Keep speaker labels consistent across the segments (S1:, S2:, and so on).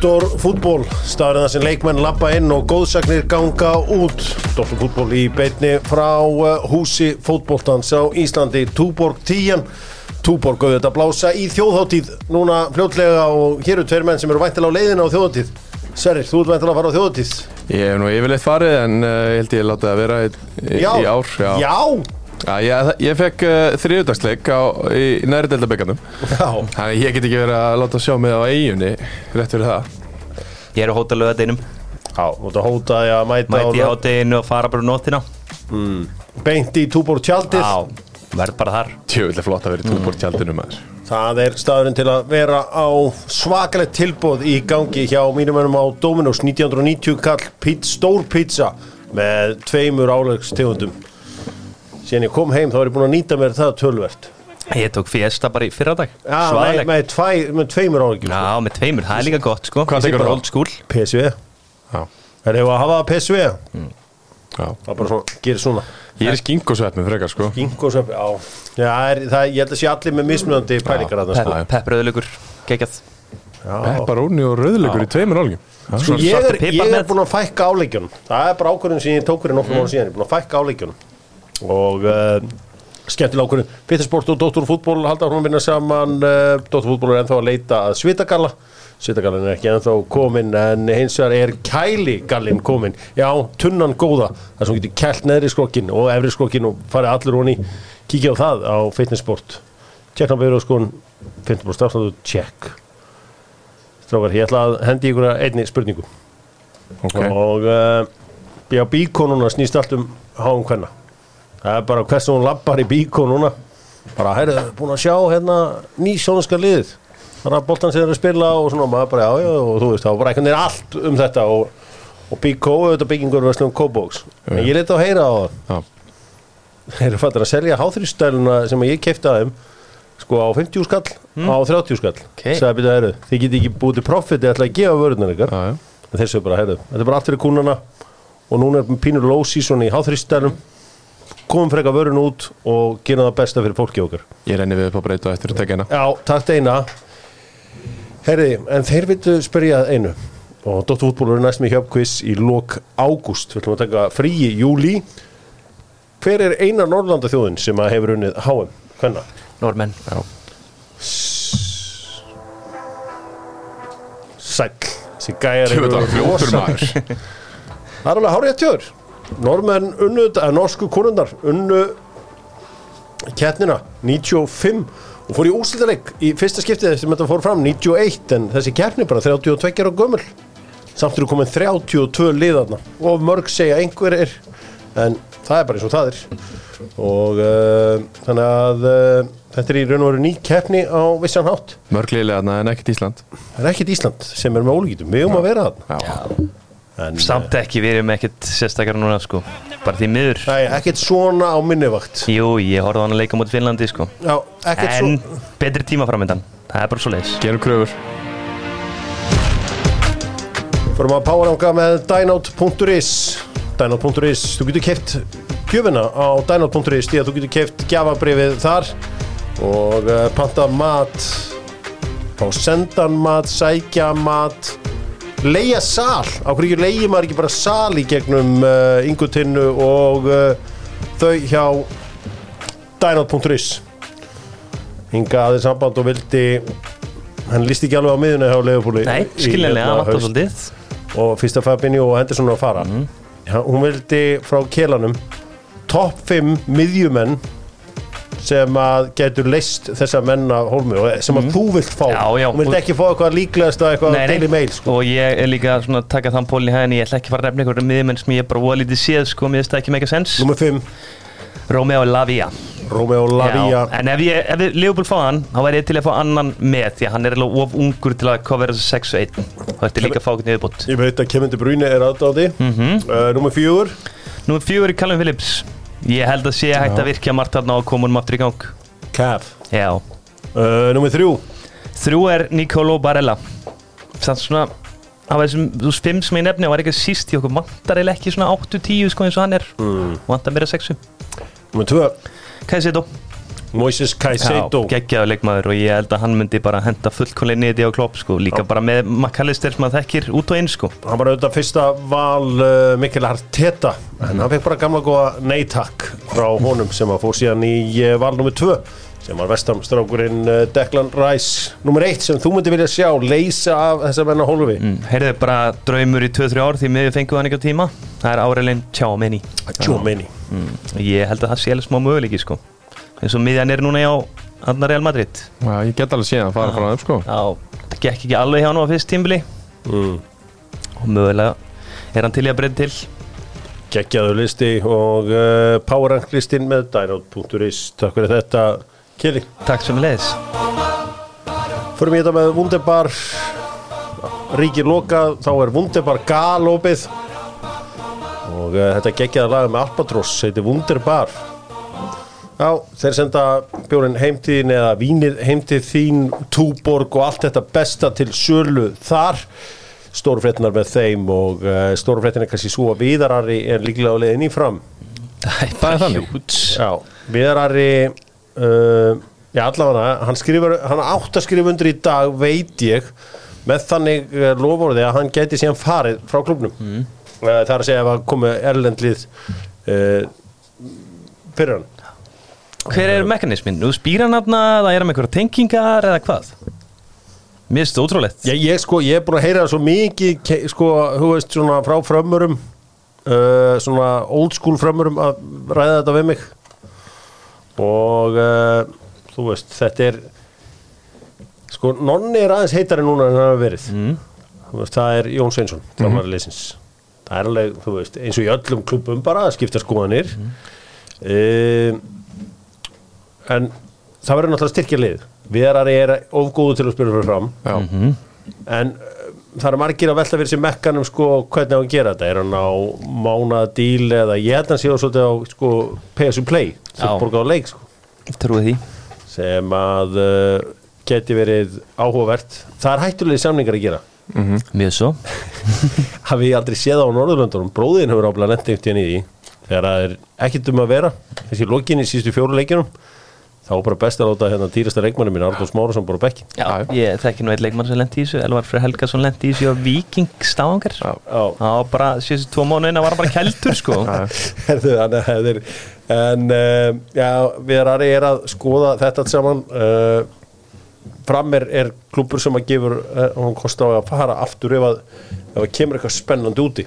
S1: Doktor fútból, staðurinn þar sem leikmenn lappa inn og góðsagnir ganga út. Doktor fútból í beitni frá uh, húsi fótbóltans á Íslandi, Túborg 10. Túborg auðvitað blása í þjóðháttíð núna fljótlega og hér eru tveir menn sem eru væntilega á leiðina á þjóðháttíð. Sverrir, þú ert væntilega að fara á þjóðháttíð.
S2: Ég hef nú yfirleitt farið en uh, held ég láta það vera í, í, í ár Já,
S1: Já.
S2: Já ég, ég fekk uh, þriðudagsleik á, í, næri deildabekkanum
S1: Já.
S2: Þannig ég get ekki verið að láta sjá mig á eiginni rétt fyrir það.
S3: Ég er á hótelöðadeginum
S1: Já, þú ert að hóta að mæta
S3: Mæti í
S1: á
S3: hátteginu og fara bara um nóttina.
S1: Beint í Túborg tjaldið.
S3: Já, verð bara þar.
S2: Er flott að vera í túbort tjaldinu maður.
S1: Það er staðurinn til að vera á svakalegt tilbóð í gangi hjá mínum önum á Dominos. 1990 kall stór pizza með tveimur álegstegundum. Síðan ég kom heim þá er ég búin að nýta mér það tölvert.
S3: Ég tók fiesta bara í fyrradag
S1: Já, með, með, tvæ, með tveimur álegjum.
S3: Já, með tveimur, það er líka gott sko
S2: Hvað tekur
S3: old school
S1: PSV.
S2: Já,
S1: Er hefur að hafa PSV?
S2: já
S1: Það er bara svona, gerir svona.
S2: Ég er í skingosveppin frekar sko
S1: Ginkosöp, já. Já, er, það, ég held að sé allir með mismunandi pælingar að það sko.
S3: Pepp, Peppröðulegur, geggjað
S1: Já.
S2: Pepparóni og rauðleikur í tveimur álgjum
S1: Sko, ég, er, ég er búin að fækka áleikjunum það er bara ákvörðin sem ég tók fyrir nokkrum ára síðan ég er búin að fækka áleikjunum og uh, skemmtilega ákvörðin Pittersport og Dóttur fútból halda hún að vinna saman uh, Dóttur fútból er ennþá að leita að Svitagalla. Svitagallin er ekki ennþá komin en hins vegar er Kæligallin komin já, tunnan góða það sem getur kælt neðri skokkin og efri skokkin og farið allir honi kíkja á það á Fitnessport tjekkna byrju skon Fitnessport stafsnáttu tjekk. Strákar, ég ætla að hendi ykkur einni spurningu.
S2: Ok,
S1: og uh, já, bíkó núna snýst allt um háum hvenna það er bara hversu hún lappar í bíkó núna. Bara, heyrðu, búin að sjá hérna ný sjónarska liðið. Þannig að boltan er að spila og svona maður bara, já, já, og þú veist, þá var einhvern veginn allt um þetta og, og bíkó, auðvitað byggingur verslum kóbóks, en ég leti á að heyra á það. Þeir eru fattir að selja háþrýstæluna sem ég kefti að þeim sko á 50 skall, á 30 skall.
S3: Ok.
S1: sagði byrja, heyrðu, þið geti ekki búið til profit eða ætla að gefa vörunar ykkar.
S2: Já
S1: En þeir séu bara, heyrðu, þetta er bara allt fyrir kúnana og núna er pínur low season í háþrýstælum komum freka vörun út og gera það besta fyrir fólki okkar.
S2: Ég renni við upp á breytu eftir að tekja hérna
S1: Já, takk eina Herði, en þeir vildu spyrja að einu. Og Dóttur fútból eru næst með hjöfkviss í lok ágúst, við ætlum að taka frí í júli Hver er eina Norrlanda þjóðin sem að hefur unnið HM? Hvenna?
S3: Normenn
S2: Já,
S1: Sæll. Þessi gæjar
S2: fljótur
S1: rosa-
S2: maður.
S1: Það er alveg hárið að tjóður Normenn unnu, eða norsku konundar unnu kettnina 95 og fór í úslitaleg í fyrsta skiptið sem þetta fór fram 91 en þessi keppni bara 32 ára gömul. Samt eru komin 32 liðarna og mörg segja einhverjir en það er bara eins og það er. Og uh, þannig að uh, þetta er í raun og veru ný keppni á vissan hátt.
S2: Mörgliðlega en ekkert Ísland.
S1: Er ekkert Ísland sem er með ólíkitum við um að vera þarna.
S2: Já,
S1: en,
S3: Samt ekki, við erum ekkert sérstakar núna sko. Bara því miður.
S1: Nei, ekkert svona á minnivakt
S3: Jú, ég horfði á hann að leika mot Finnlandi sko.
S1: Já, ekkert
S3: En
S1: svo
S3: betri tíma framöndan Það er bara svo leiðis
S2: gerum kröfur.
S1: Förum að poweranga með dynote.is Dynote.is, þú getur keft gjöfina á dynote.is því að þú getur keft gjafabrifið þar og uh, panta mat fá sendan mat, sækja mat leia sal. Á hverju leigi maður ekki bara sal í gegnum uh, yngutinnu og uh, þau hjá dynote.is hinga aðeins samband og vildi hann líst ekki alveg á miðuna hjá Leifupúli
S3: Nei, skiljanlega, hann vantar svolítið.
S1: Og fyrsta Fabinho og Henderson að fara. Já, hún vildi frá kélanum topp 5 miðjumenn sem að getur leist þessa menn af hólmi og sem að þú vilt fá.
S3: Já, já.
S1: hún vildi ekki fá eitthvað líklegast að eitthvað
S3: nei.
S1: daily mail sko.
S3: Og ég er líka svona að taka þann pólinn í hæðinni Ég ætla ekki að fara að nefna einhverjum miðjumenn sem ég bara voða lítið séð sko Mér finnst það ekki mega sens
S1: Númer 5,
S3: Romeo Lavia
S1: Romeo Lavia
S3: Já, En ef, ég, ef við Leopold fá hann Þá væri ég til að fá annan með Því að hann er alveg of ungur til að covera þessu 6 og 1 Og þetta er líka að fá okkur niðurbútt
S1: Ég veit að Kevin De Bruyne er aðdáði mm
S3: Mhm.
S1: uh, Númer 4,
S3: Nú er fjögur í Callum Phillips Ég held að sé hægt að virkja margt þarna og koma um aftur í gang.
S1: Cav
S3: Já.
S1: Uh, Númer 3,
S3: Þrjú er Nicolo Barella. Samt svona Af þessum, þú veist, fimm sem ég nefni var ekki síst í okkur vantar eða ekki svona 8-10 sko eins og hann er. Mm. vantar meira 6
S1: númer 2
S3: Kæði sér þó
S1: Moises Caicedo.
S3: Geggjaður leikmaður og ég held að hann myndi bara henda fullkonlega niður á klopp sko, líka bara með McAllister sem að þekkir út og inn sko.
S1: Hann var auðvitað fyrsta val uh, Mikkel Arteta en hann fekk bara gamla góða neytakk frá honum sem að fór síðan í uh, val nr. 2 sem var vestamstrákurinn uh, Declan Rice nr. 1 sem þú myndi vilja sjá leysa af þessa menna hólfi.
S3: Mm, heyrðu bara draumur í 2-3 ár því miður fengið hann ekki á tíma. Það er Árelin Tjámeni
S1: Tjómeni
S3: mm, ég held að það sé alveg smá möguleiki sko eins og miðjan er núna á Anna Real Madrid.
S2: Já, ég get alveg síðan að fara frá þeim sko.
S3: Já, það gekk ekki alveg hjá hann á fyrst tímbili
S1: mm.
S3: og mögulega er hann til í að breyta til.
S1: Geggjaðu listi og uh, powerrank listin með dynot.is takk fyrir þetta Kili.
S3: Takk sem leðis
S1: Förum ég þetta með Wunderbar. Ríkir lokað, þá er Wunderbar galopið. Og uh, þetta geggjaða lag með Albatross heitir Wunderbar Já, þeir senda bjórinn heimtíðin eða vínið heimtíð þín, túborg og allt þetta besta til sölu þar. Stórfréttinar með þeim og uh, stórfréttin er kannski svo að viðarari er líklega á leiðin í fram.
S3: Það er
S2: Það er þannig.
S1: Já, viðarari uh, já allavega hann skrifar, hann átt að skrifa undir í dag veit ég með þannig uh, lofórði að hann geti síðan farið frá klubnum mm. það er að segja að komu erlendlið uh, fyrir hann
S3: Hver er mekanismin? Nú spýr hann aðna, það er með einhverja tengingar eða hvað? Mér finnst þetta ótrúlegt
S1: Já, ég sko, ég er búin að heyra svo mikið sko, þú veist, svona frá frömmurum uh, svona old school frömmurum að ræða þetta við mig og uh, þú veist, þetta er sko, nonni er aðeins heitari núna en það hafa verið
S3: mm.
S1: þú veist, það er Jón Sveinsson þjálfari liðsins það er alveg, þú veist, eins og í öllum klubum bara að skipta skoðanir mm. En það verður náttúrulega styrkja lið. Verari er ofgóðu til að spila fyrir fram.
S2: Já,
S1: en uh, það eru margir að velta fyrir sér mekkanum sko hvernig á að gera þetta. Er hann á mánaða díl eða ég held að hann sé á svolítið á sko pay as you play sem
S3: Já.
S1: borga á leik sko. Sem að uh, geti verið áhugavert. Það er hættulegi samningar að gera.
S3: Mjög svo.
S1: Hafi ég aldrei séð á Norðurlöndunum? Bróðin hefur einhvern veginn í því þegar það er ekkert um að vera. Þessi lokin í sístu fjóru leikjunum þá er bara best að láta hérna dýrasta leikmanni mín Arnóð Smárasson bara á bekki
S3: Já, ég þekki nú eitt leikmann sem lendi í þessu Elvar Freyr Helgason lendi í þessu á Viking Stáangar
S2: Já.
S3: Var bara, síðustu tvo mánuðina var hann bara keltur sko.
S1: Herðu, þannig en uh, já, við erum er að skoða þetta saman. Uh, fram er, er klubur sem að gefur uh, hún kosti á að fara aftur ef að, ef að kemur eitthvað spennandi úti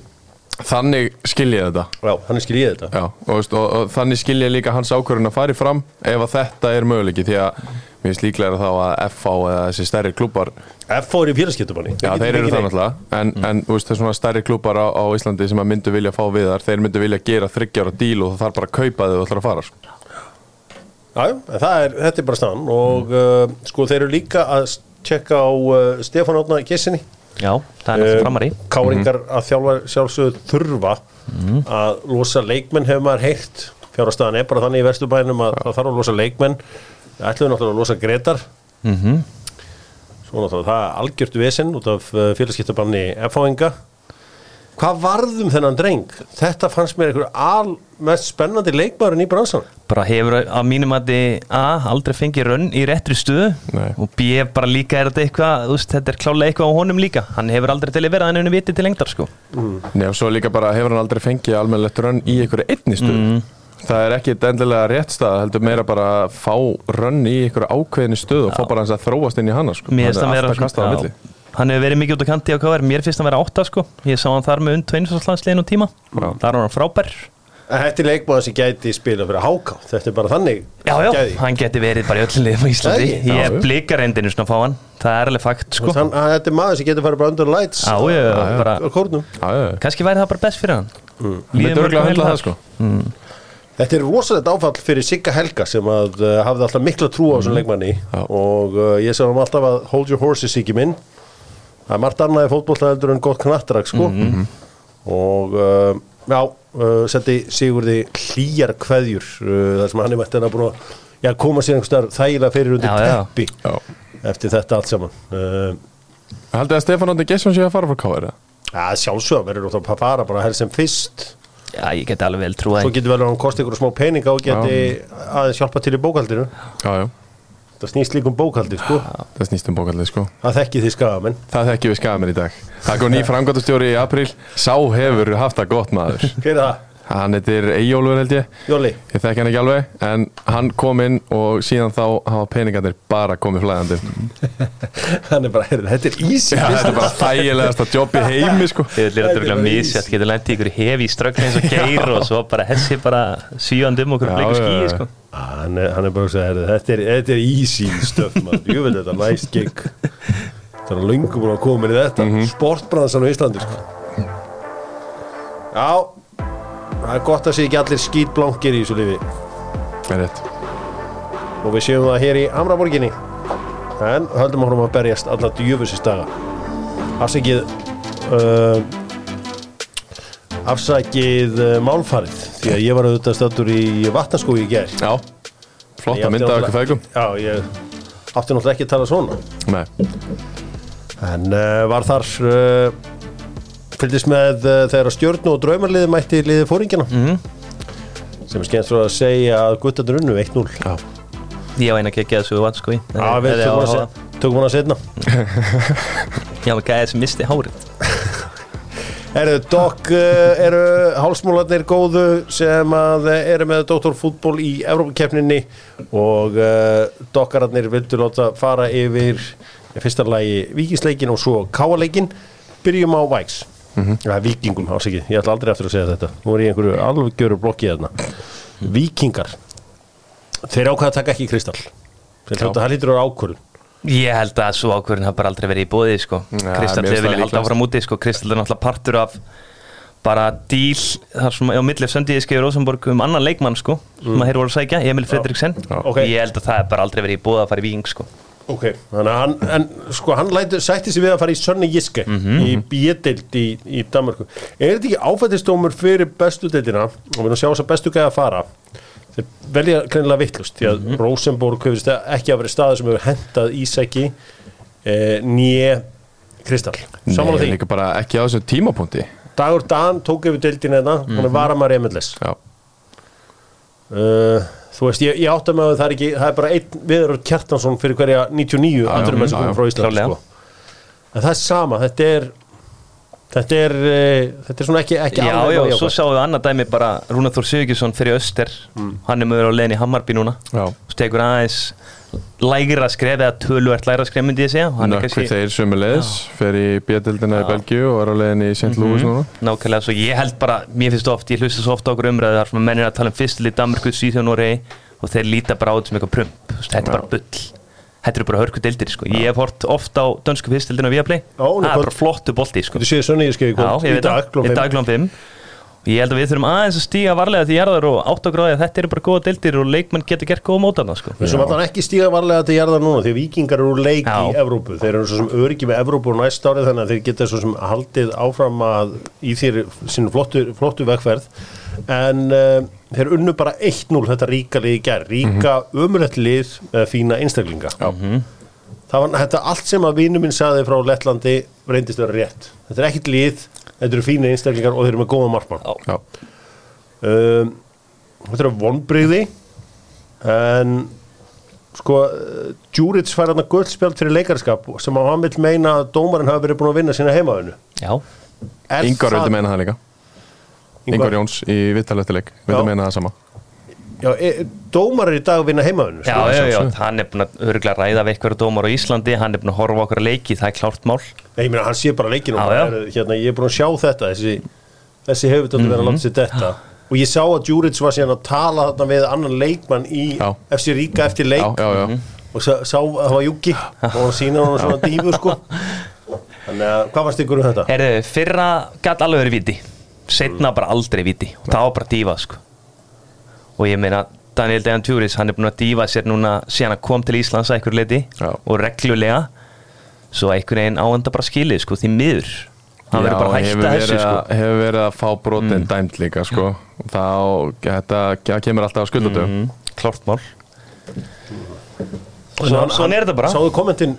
S2: þannig skil ég þetta.
S1: Já, þannig skil ég þetta.
S2: Já, og, veist, og, og þannig skil ég líka hans ákvörðun að fari fram ef að þetta er möguleiki því að mér finnst líklega þá að FH eða þessi stærri klubbar
S1: F er í félagskiptumanni
S2: Já, þeir eru það náttúrulega. En, en þú veist, svona stærri klubbar á, á Íslandi sem að myndu vilja fá við þar þeir myndu vilja gera þryggjára díl og það þarf bara að kaupa þau og ætlar að fara sko.
S1: Já, en er, þetta er bara staðan og uh, sko þeir eru líka að tjekka á uh, Stefán Átna Gessinni
S3: Já, það er náttúrulega framari.
S1: Káringar að þjálfa sjálfsögðu þurfa að losa leikmenn hefur maður heyrt. Fjárhastæðan er bara þannig í vesturbænum að það þarf að losa leikmenn. Það ætlum við náttúrulega að losa Gretar.
S3: Mm
S1: svo náttúrulega það er algjört vesinn út af félagskiptabanni F-fáinga hvað varðum þennan dreng? Þetta fannst mér einhver al mest spennandi leikmaðurinn í bransan
S3: Bara hefur að mínum að A. aldrei fengið rönn í réttri stuðu
S2: Nei.
S3: og B. bara líka er þetta eitthvað þú veist, þetta er klálega eitthvað á honum líka hann hefur aldrei til að vera hann henni viti til lengdar sko
S2: Nei, og svo líka bara hefur hann aldrei fengið almennilegt rönn í einhverju einni stöð Það er ekki endilega rétt stað heldur meira bara að fá rönn í einhverju ákveðinni stöð og fá bara hans að þróast inn í hana sko. Hann
S3: hefur verið mikið út á kanti á KR Mér finnst hann vera átta sko. Ég sá hann þar með und og einsvarslandsliðin og tíma.
S2: Já.
S3: Það er hann frábær.
S1: En þetta er leikmaður sem gæti spila fyrir háká þetta er bara þannig
S3: Já, já,
S1: gæði.
S3: hann geti verið bara í öllum liðum á Íslandi.
S1: já,
S3: Ég
S2: já.
S3: blikar reyndinu svona að fá hann. Það er alveg fakt sko.
S1: Þann, að þetta er maður sem getur farið bara under lights
S3: Já, já,
S1: á-
S3: bara-
S1: á kórnum.
S2: Já, já, já.
S3: Kannski væri það bara best fyrir hann. Líður
S2: myndi örgulega að
S3: vel
S2: það sko.
S1: Þetta er rosalegt áfall fyrir Sigga Helga sem að uh, hafði alltaf mikla trú á þessum leikmanni.
S2: Já.
S1: og uh, ég sagði hann alltaf að hold your horses Siggi minn það er margt annað í fótbollta heldur en gott knattrak sko. Og uh, já, uh, setti Sigurði hlýjar kveðjur uh, þar sem hann er mætti hann að búin að já, koma sér einhvers staðar þægilega fyrir undir
S3: Já, já.
S1: teppi
S2: Já.
S1: eftir þetta allt saman. Uh,
S2: Haldið að Stefán Andi Gesson sé að fara frá KR eða?
S1: Já, sjálfsögum verður náttúrulega að fara bara helst sem fyrst.
S3: Já, ég geti alveg vel trúið
S1: Svo getur vel að hann kosti ykkur smá peninga og geti aðeins hjálpa til í bókaldinu
S2: Já, já,
S1: Það snýst líka um bókaldi, sko.
S2: Það snýst um bókaldið sko.
S1: Það þekki þið skagamenn
S2: Það þekki við skamir í dag. Það kom ný framgöndustjóri í april Sá hefur haft það gott maður.
S1: Hver er það?
S2: Hann heitir Eyjólfur held ég.
S1: Jóli.
S2: Ég þekki hann ekki alveg En hann kom inn og síðan þá hafa peningarnir bara komið flæðandi.
S1: Hann er bara, heyrðu, þetta er easy
S2: Já, þetta er bara þægilegasta jobb í heimi sko.
S3: Þið er
S1: Þetta er
S3: lirað
S1: bara
S3: misjætt, getur lendið ykkur hefi ströggna eins og geir og svo bara hessi bara síðan um okkur
S2: Já,
S3: bleiku
S2: já,
S3: skíi sko.
S1: Ah, Hann er, hann er bara að segja, heyrðu, þetta er, þetta er easy stöf, maður. Jú veit þetta, nice gig. Það er löngu búin að koma inn í þetta. Mm Sportbransan á Íslandi, sko. Já Það er gott að sé ekki allir skýtblankir í þessu lífi
S2: Er rétt.
S1: Og við séum það hér í Hamraborginni. En höldum áfram að berjast alla djöfusist daga. Afsækið uh, afsækið uh, málfarið. Því að ég var auðvitað stöldur í vatnaskói í ger
S2: Já, flott að mynda af ykkur fægum.
S1: Já, ég átti náttúrulega ekki að tala svona.
S2: Nei,
S1: en uh, var þar fylgdist með uh, þegar stjörnu og draumarliði mætti liði fóringina
S3: Mhm.
S1: sem er skemmt svo að segja að guttandur unnu 1-0
S2: já.
S3: Ég á eina geggjaði svo vann sko í.
S1: Já, við tökum hana setna
S3: Já, með gæði sem misti hárið.
S1: Herðu, Dokk uh, eru hálsmólarnir góðu sem að uh, eru með doktorfútból í Evrópakeppninni og uh, Dokkararnir vildu láta fara yfir í fyrsta lagi Víkingsleikin og svo Káaleikin byrjum á Væks mm -hmm. Víkingum, ásækið, ég ætla aldrei eftir að segja þetta nú er ég í einhverju alvegjöru blokki þarna Víkingar þeir ákveða að taka ekki kristall það lítur á ákvörðun
S3: Ég held að svo ákvörðin hafa bara aldrei verið í bóði sko.
S2: Ja,
S3: Kristall hefur viljað halda áfram úti sko. Kristall er náttúrulega partur af bara díl þar sem á milli Söndíði skefur Rosenborg um annan leikmann sko, sem að þeir voru að sækja, Emil Fredriksen
S2: Já.
S1: Ok.
S3: Ég held að það er bara aldrei verið í bóði að fara í Víking sko.
S1: Ok, þannig að hann, en, sko, hann lætur, sætti sig við að fara í Sönni Jiske í bíedeild í, í Danmarku. Er þetta ekki áfættistómur fyrir bestu deildina og við erum að sjá þess að bestu gæða að fara þeir velja greinilega vittlust því að Rosenborg hefur ekki að vera staður sem hefur hentað Ísæki eh, nýje Kristall. Saman á
S2: Nei,
S1: því.
S2: líka bara ekki á þessum tímapunkti
S1: Dagur Dan tók yfir deildina þetta, hann er varamæri Emilles.
S2: Já,
S1: Uh, þú veist, ég, ég átta mig að það er ekki það er bara einn viður Kjartansson fyrir hverja 99 andur menn sem
S2: já,
S1: komum frá
S3: klárlega.
S1: sko. en það er sama, þetta er þetta er uh, þetta er svona ekki, ekki
S3: Já, já, svo sjáum við annað dæmi bara Rúnar Þór Sigurðsson fyrir Öster. Hann er mögur á leiðin í Hammarby núna.
S2: Já.
S3: Stegur aðeins lægra skref eða töluvert lægra skref myndi ég segja. Hann er
S2: Nökkvi þeir sömulegis fer í bjöldildina í Belgíu og er á leiðin í St. Louis núna.
S3: Nákvæmlega svo ég held bara, mér finnst oft, ég hlusta svo ofta á okkur umræðu þar sem mennir að tala um fyrstil í Danmarku, Svíþjóð, Noregi og þeir líta bara á þetta sem eitthvað prump. Þetta er bara bull þetta eru bara hörku deildir sko. ég hef hort ofta á dönsku Viaplay.
S1: Já, hún er
S3: það er bara flottu bolti sko.
S1: Þú séu Sönni ég kvöld
S3: ég
S1: í dag,
S3: klón 5 og ég held að við þurfum aðeins að stíga varlega til jarðar og átt og gráði að þetta eru bara góða deildir og leikmenn getur gert góða mótana sko.
S1: Við sem allan ekki stíga varlega til jarðar núna því að vikingar eru leik
S3: Já.
S1: í Evrópu. Þeir eru svo sem öryggi með Evrópu og næst árið þannig að þeir geta svo sem haldið áfram að í þér sinu flottu, flottu vegferð. En uh, þeir unnu bara 1-0 þetta ríka lið í gær. Ríka mm ömulegt lið með fína einstaklinga.
S2: Já,
S1: það var þetta allt sem að vinnu minn saði frá Lettlandi reyndist vera rétt. Þetta er ekkit lið, þetta eru fína einstaklingar og þeir eru með góða markmann. Um, þetta eru vonbrigði en sko Djuric fær hann að guldspjald fyrir leikarskap sem að hann vil meina að dómarinn hafi verið búin að vinna sína heimaðinu
S3: Já,
S2: Ingar vildi meina það líka. Ingar
S1: Ingvar,
S2: Jóns í vittalöftileik vildi meina það sama
S1: já, e, dómarar í dag vinna heimaðinu
S3: já, já, já, hann er búin að örgulega ræða við eitthvað dómar á Íslandi, hann er búin að horfa á okkur að leiki, það er klárt mál.
S1: Nei, ég meina hann sé bara leikinu
S3: Já, já.
S1: hérna, ég er búin að sjá þetta þessi, þessi hefur þetta verið að láta sér þetta og ég sá að Djuric var síðan að tala þarna við annan leikmann í
S2: Já.
S1: FC Ríka eftir leik.
S2: Já, já, já,
S1: og sá, sá að það var Júki og hann sína hann svona dífu sko. Þannig að hvað varst ykkur um þetta?
S3: Herðu, fyrra gæti alveg verið viti setna bara aldrei viti og það var bara dífa sko. Og ég meina Daniel Dejan Tjúris, hann er búin að dífa sér núna síðan að kom til Íslands að einhver leiti
S2: Já.
S3: og reglulega. Svo einhvern veginn áenda bara skilið sko, því miður. Hann verður bara að
S2: hefur
S3: hætta
S2: verið,
S3: þessu sko.
S2: að, hefur verið að fá brotin dæmt líka sko. þá, þetta það kemur alltaf á skuldatu
S3: mm, klárt mál. Svo, svona er þetta bara.
S1: Sáðu kommentin?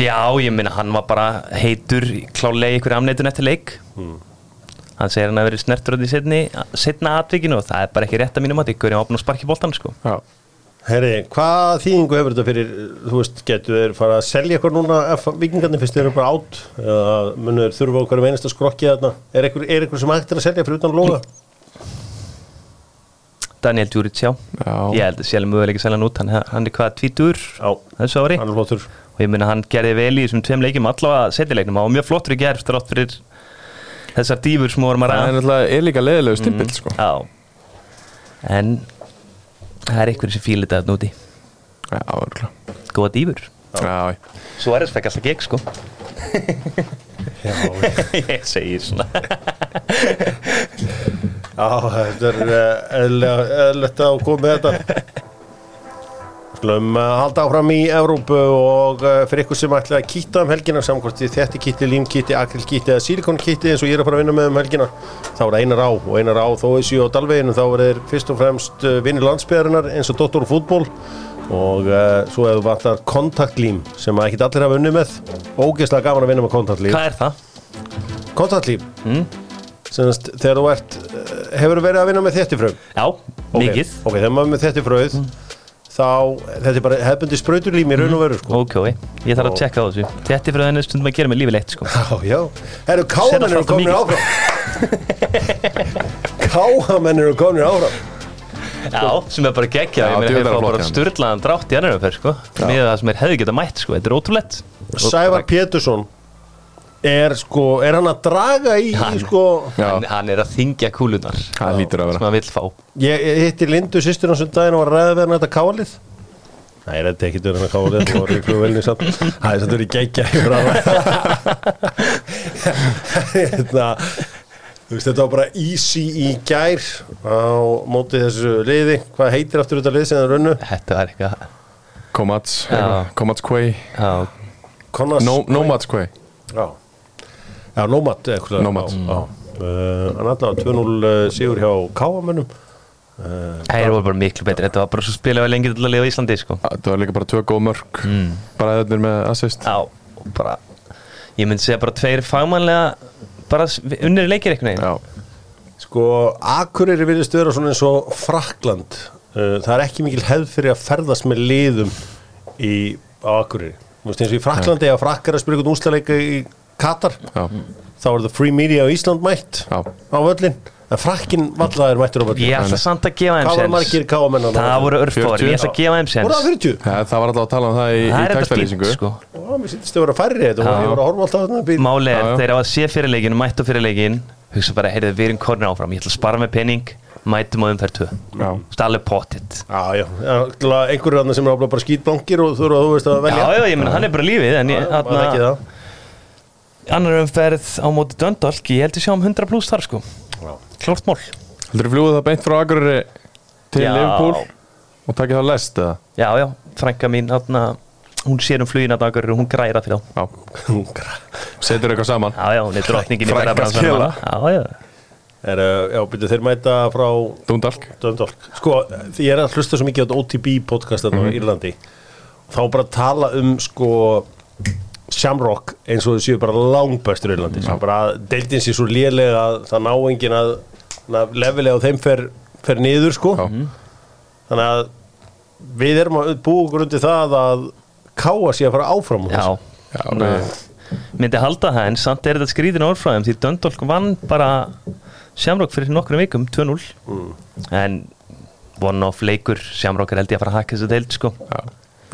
S3: Já, ég meina hann var bara heitur klálega í einhverju amneitun eftir leik hann segir hann að verið snertur á því setni, setna atvikinu og það er bara ekki rétt að mínum að ykkur er opn og sparki boltan sko.
S2: Já,
S1: Herri, hvað þýðingu hefur þetta fyrir, þú veist, getur þeir fara að selja eitthvað núna ef vikingarnir fyrst þeir eru bara átt eða munur þurfa okkur að einasta skrokki þarna? Er eitthvað, er sem hægt er að selja fyrir utan loga?
S3: Daniel Djuric, já.
S2: Já.
S3: ég held að sjálf möguleik að selja hann út. Hann, hann er hvað tvítur
S1: Já,
S3: þessu ári.
S1: Hann er
S3: og ég meina hann gerði vel í þessum tveim leikjum allavega setjuleiknum og mjög flottur í gerð strátt fyrir þessar dýfur sem vorum að
S2: það er
S3: ræða.
S2: náttúrulega er líka leðilegu stimpill sko.
S3: Já. En það er einhverjum sem fílir þetta núti
S2: Já, örgulega
S3: Góða dýfur.
S2: Já,
S3: Svo er þess fekk alltaf gegn sko.
S1: Já,
S3: Ég segir svona.
S1: Já þetta er eh, eðlilegt að koma með þetta Skulum halda áfram í Evrópu og uh, fyrir ykkur sem ætla að kýta um helgina samkvæmt því þetta kitti, límkitti, akrilkitti eða sílikonkitti eins og ég er að fara að vinna með um helgina þá er það einar á og einar á þó þessi á Dalveginu þá er þeir fyrst og fremst uh, vinnir landsbyðarinnar eins og Dóttor fútból og uh, svo hefur vantar kontaktlím sem að ekkit allir hafa unni með ógeðslega gaman að vinna með kontaktlím
S3: Hvað er það?
S1: kontaktlím
S3: Mm?
S1: Semast, þegar þú ert hefur verið að vinna með þettifröð
S3: Já, mikið.
S1: ok, þá, þetta er bara hefbundi sprauturlím í raun og veru sko.
S3: Ok, ég þarf að tjekka á þessu. Þetta er fyrir þenni stundum að gera með lífi leitt sko.
S1: Já, já. Herru, káamenn eru komin áfram. Káamenn eru komin áfram.
S3: Já, sem er bara geggja
S2: Já,
S3: Ég meina, þeir
S2: er
S3: bara styrlaðan drátt í annar umferð sko. Með það sem er hefði geta mætt sko. Þetta er ótrúlegt.
S1: Sævar Pétursson er sko, er hann að draga í, í
S3: Hann-
S1: sko,
S3: hann, hann er að þingja kúlunar
S2: Það lítur að vera.
S3: Sem hann vill fá
S1: ég, ég hitti Lindu sýstur hans um daginn og var að við hann þetta káalið. Nei, þetta er ekki dörðan að káalið, það var ykkur velni samt. Það er verið geggja yfir Hérna, þú veist, þetta var bara easy í gær á móti þessu liði. Hvað heitir aftur þetta lið sem það runnu?
S3: Þetta var eitthvað
S2: Komats. Komats No- Nomads Quay
S1: Já, já Nómat eitthvað
S2: Nómat.
S1: Hann allavega 2-0 uh, sigur hjá Káamönnum uh,
S3: það voru bara miklu betri. Þetta var bara svo spilaði lengi til að lifa í Íslandi sko.
S2: Það var líka bara tvö góð mörg
S3: Mm.
S2: Bara þetta með assist.
S3: Já, bara Ég myndi segja bara tveir fagmannlega bara unnir leikir eitthvað
S1: Sko, Akureyri virðist vera svona eins og Frakland. Uh, Það er ekki mikil hefð fyrir að ferðast með liðum í, á Akureyri. Þú veist eins og í Fraklandi eða frakkar að spila einhvern úslaleika í Katar.
S2: Já,
S1: þá er það free media á Ísland mætt
S2: já.
S1: á völlin en frakkin vallaður mættur á völlin
S3: Ég ætla samt að gefa þeim
S1: Hvað voru
S3: séns.
S1: margir Káamenn
S3: Það voru örfári,
S2: 40.
S3: ég ætla að gefa þeim
S1: Voru það 40?
S2: Það, það var alltaf að tala um það í, í
S3: Það er þetta
S2: textalýsingu
S3: fínt sko.
S1: Já, mér sýttist að vera færri þetta. Og
S3: Já.
S1: ég var að horfa alltaf þarna býr
S3: Máli er,
S2: Já, já.
S3: þeir á að sé fyrir leikin mættu fyrir leikin, hugsa bara, heyrðu, við erum kornir áfram. Ég ætla að spara með penning, mætum á umferð 2
S2: Já.
S3: Stalli pottit.
S1: Já, já, já náttúrulega einhverju þarna sem er áfla bara skítbankir og þú eru að þú veist að
S3: Já,
S1: velja.
S3: Já, ég menn, hann er bara lífið en ég,
S1: maður ekki
S3: þarna,
S1: það
S3: annar umferð á móti Döndalk, ég held að sjá um 100 pluss þar sko.
S1: Já.
S3: Klart mál.
S2: Heldur þú fljóðu það beint frá Akureyri til
S3: Já.
S2: Liverpool og takið það lest eða?
S3: Já, já, frænka mín, þarna, hún sér um flugina dagur og hún græra fyrir þá
S2: setur eitthvað saman.
S3: Já, já, hún er drottningin í hana. Já, já,
S1: Er, uh, já, byrju, þeir mæta frá
S2: Dundalk.
S1: Döndalk Sko, ég er að hlusta svo mikið á OTB podcast þarna á Írlandi. Þá bara að tala um sko Shamrock eins og þau séu bara langbæstur í Írlandi sem bara að deildin sér svo lélega að það ná engin að, að lefilega á þeim fer, fer niður sko.
S2: Já.
S1: þannig að við erum að búa okkur undir það að káa sér að fara áfram
S3: já.
S2: Já,
S3: myndi halda það en samt er þetta skrítin orðfræðum því Döndalk vann bara Shamrock fyrir nokkrum vikum 2-0 en one-off leikur Shamrock er held ég að fara að hakka þessu deild sko.
S2: Já,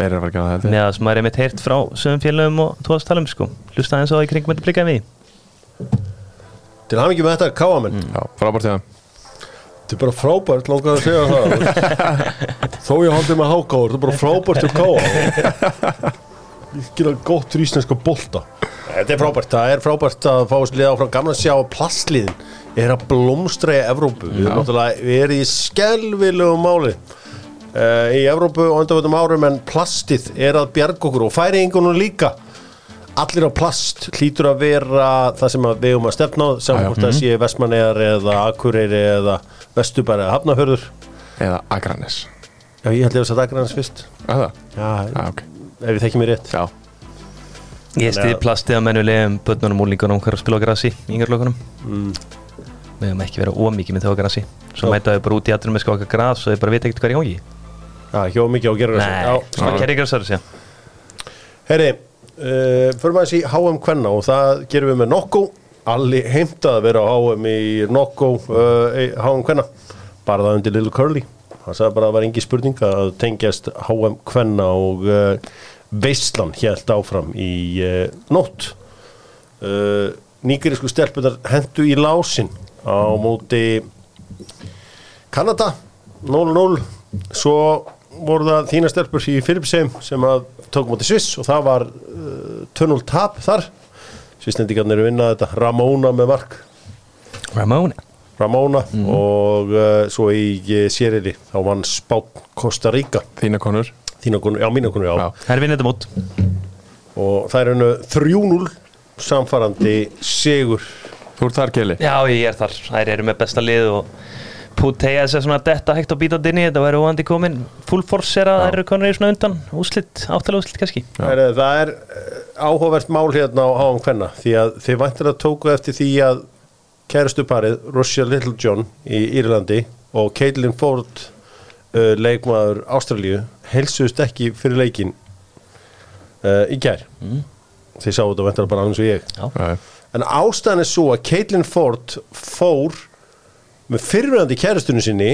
S2: eru að fara að það
S3: með það sem maður er mitt heyrt frá sögum félögum og tóðastalum sko. Hlusta eins og í kringum þetta blikkaði við
S1: Til hafa ekki með þetta káamenn
S2: Já, frábært þeim.
S1: Þetta er bara frábært, langar að segja það. Þó ég haldi með hákáður Þetta er bara frábært til káa Ekki það gott fyrir íslenska bolta. Þetta er frábært, það er frábært að fá þessi liða áfram. Gamla að sjá að plastliðin er að blómstra í Evrópu. Við erum náttúrulega, við erum í skelvilegu máli uh, í Evrópu og undanvöldum árum en plastið er að bjarga okkur og færi einhvern líka. Allir á plast hlýtur að vera það sem að við um að stefna á saman hvort það sé Vestmannegar eða Akureyri eða Vesturbæri eða Hafnafjörður
S2: Eða Akranes
S1: Já, ég held ég að það dagar hans fyrst.
S2: Er það?
S1: Já,
S2: Já, ok.
S1: Ef við þekkjum mér rétt.
S2: Já,
S3: ég stiði plastið að mennulegum börnunum og úlingunum hver að spila á grassi í yngarlökunum við höfum ekki verið ómikið með þjóðgrassi svo
S1: Já.
S3: mæta við bara út í aðrum með skóka gras og þau bara vita ekkert hvað er í. gangi
S1: Já, hjá mikið á
S3: þessi
S1: Herri, uh, fyrir maður þessi HM Kvenna og það gerum við með Nokko. Alli heimtað að vera á HM í Nokko uh, í HM Kvenna. Bara það undir Little Curly. Hann sagði bara að það var engi spurning að tengjast HM Kvenna og uh, Veistlan helt áfram í nótt. Nýgerisku stelpunar hendu í lásin á móti Kanada 0-0 svo voru það þína stelpur í Filipsheim sem að tók móti Sviss og það var uh, 2-0 tap þar. Svisslendingarnir eru vinnað þetta Ramona með mark.
S3: Ramona.
S1: Ramona og uh, svo í uh, sérili þá vann Spán Costa Rica.
S2: Þína konur.
S1: Þína konu, já mína konu, já,
S2: Já.
S3: Það er vinnið þetta mót.
S1: Og það er hennu 3-0 samfarandi sigur.
S2: Þú ert þar Keli
S3: Já, ég er þar, þær eru með besta lið og Puteja þess að svona detta hægt inn í þetta væri óandi komin. Full force er að þær eru konur í svona undan. Úslitt, áttalega úslitt kannski.
S1: Heru, það er uh, áhugavert mál hérna á HM Kvenna því að þið væntir að tóku eftir því að kærastuparið Russia Little John í Írlandi og Caitlin Ford uh, leikmaður Ástralíu helsust ekki fyrir leikin uh, í gær. Mm. þið sáu þetta væntir bara alveg eins og ég.
S2: Já,
S1: en ástæðan er svo að Caitlin Ford fór með fyrirvæðandi kærastunni sinni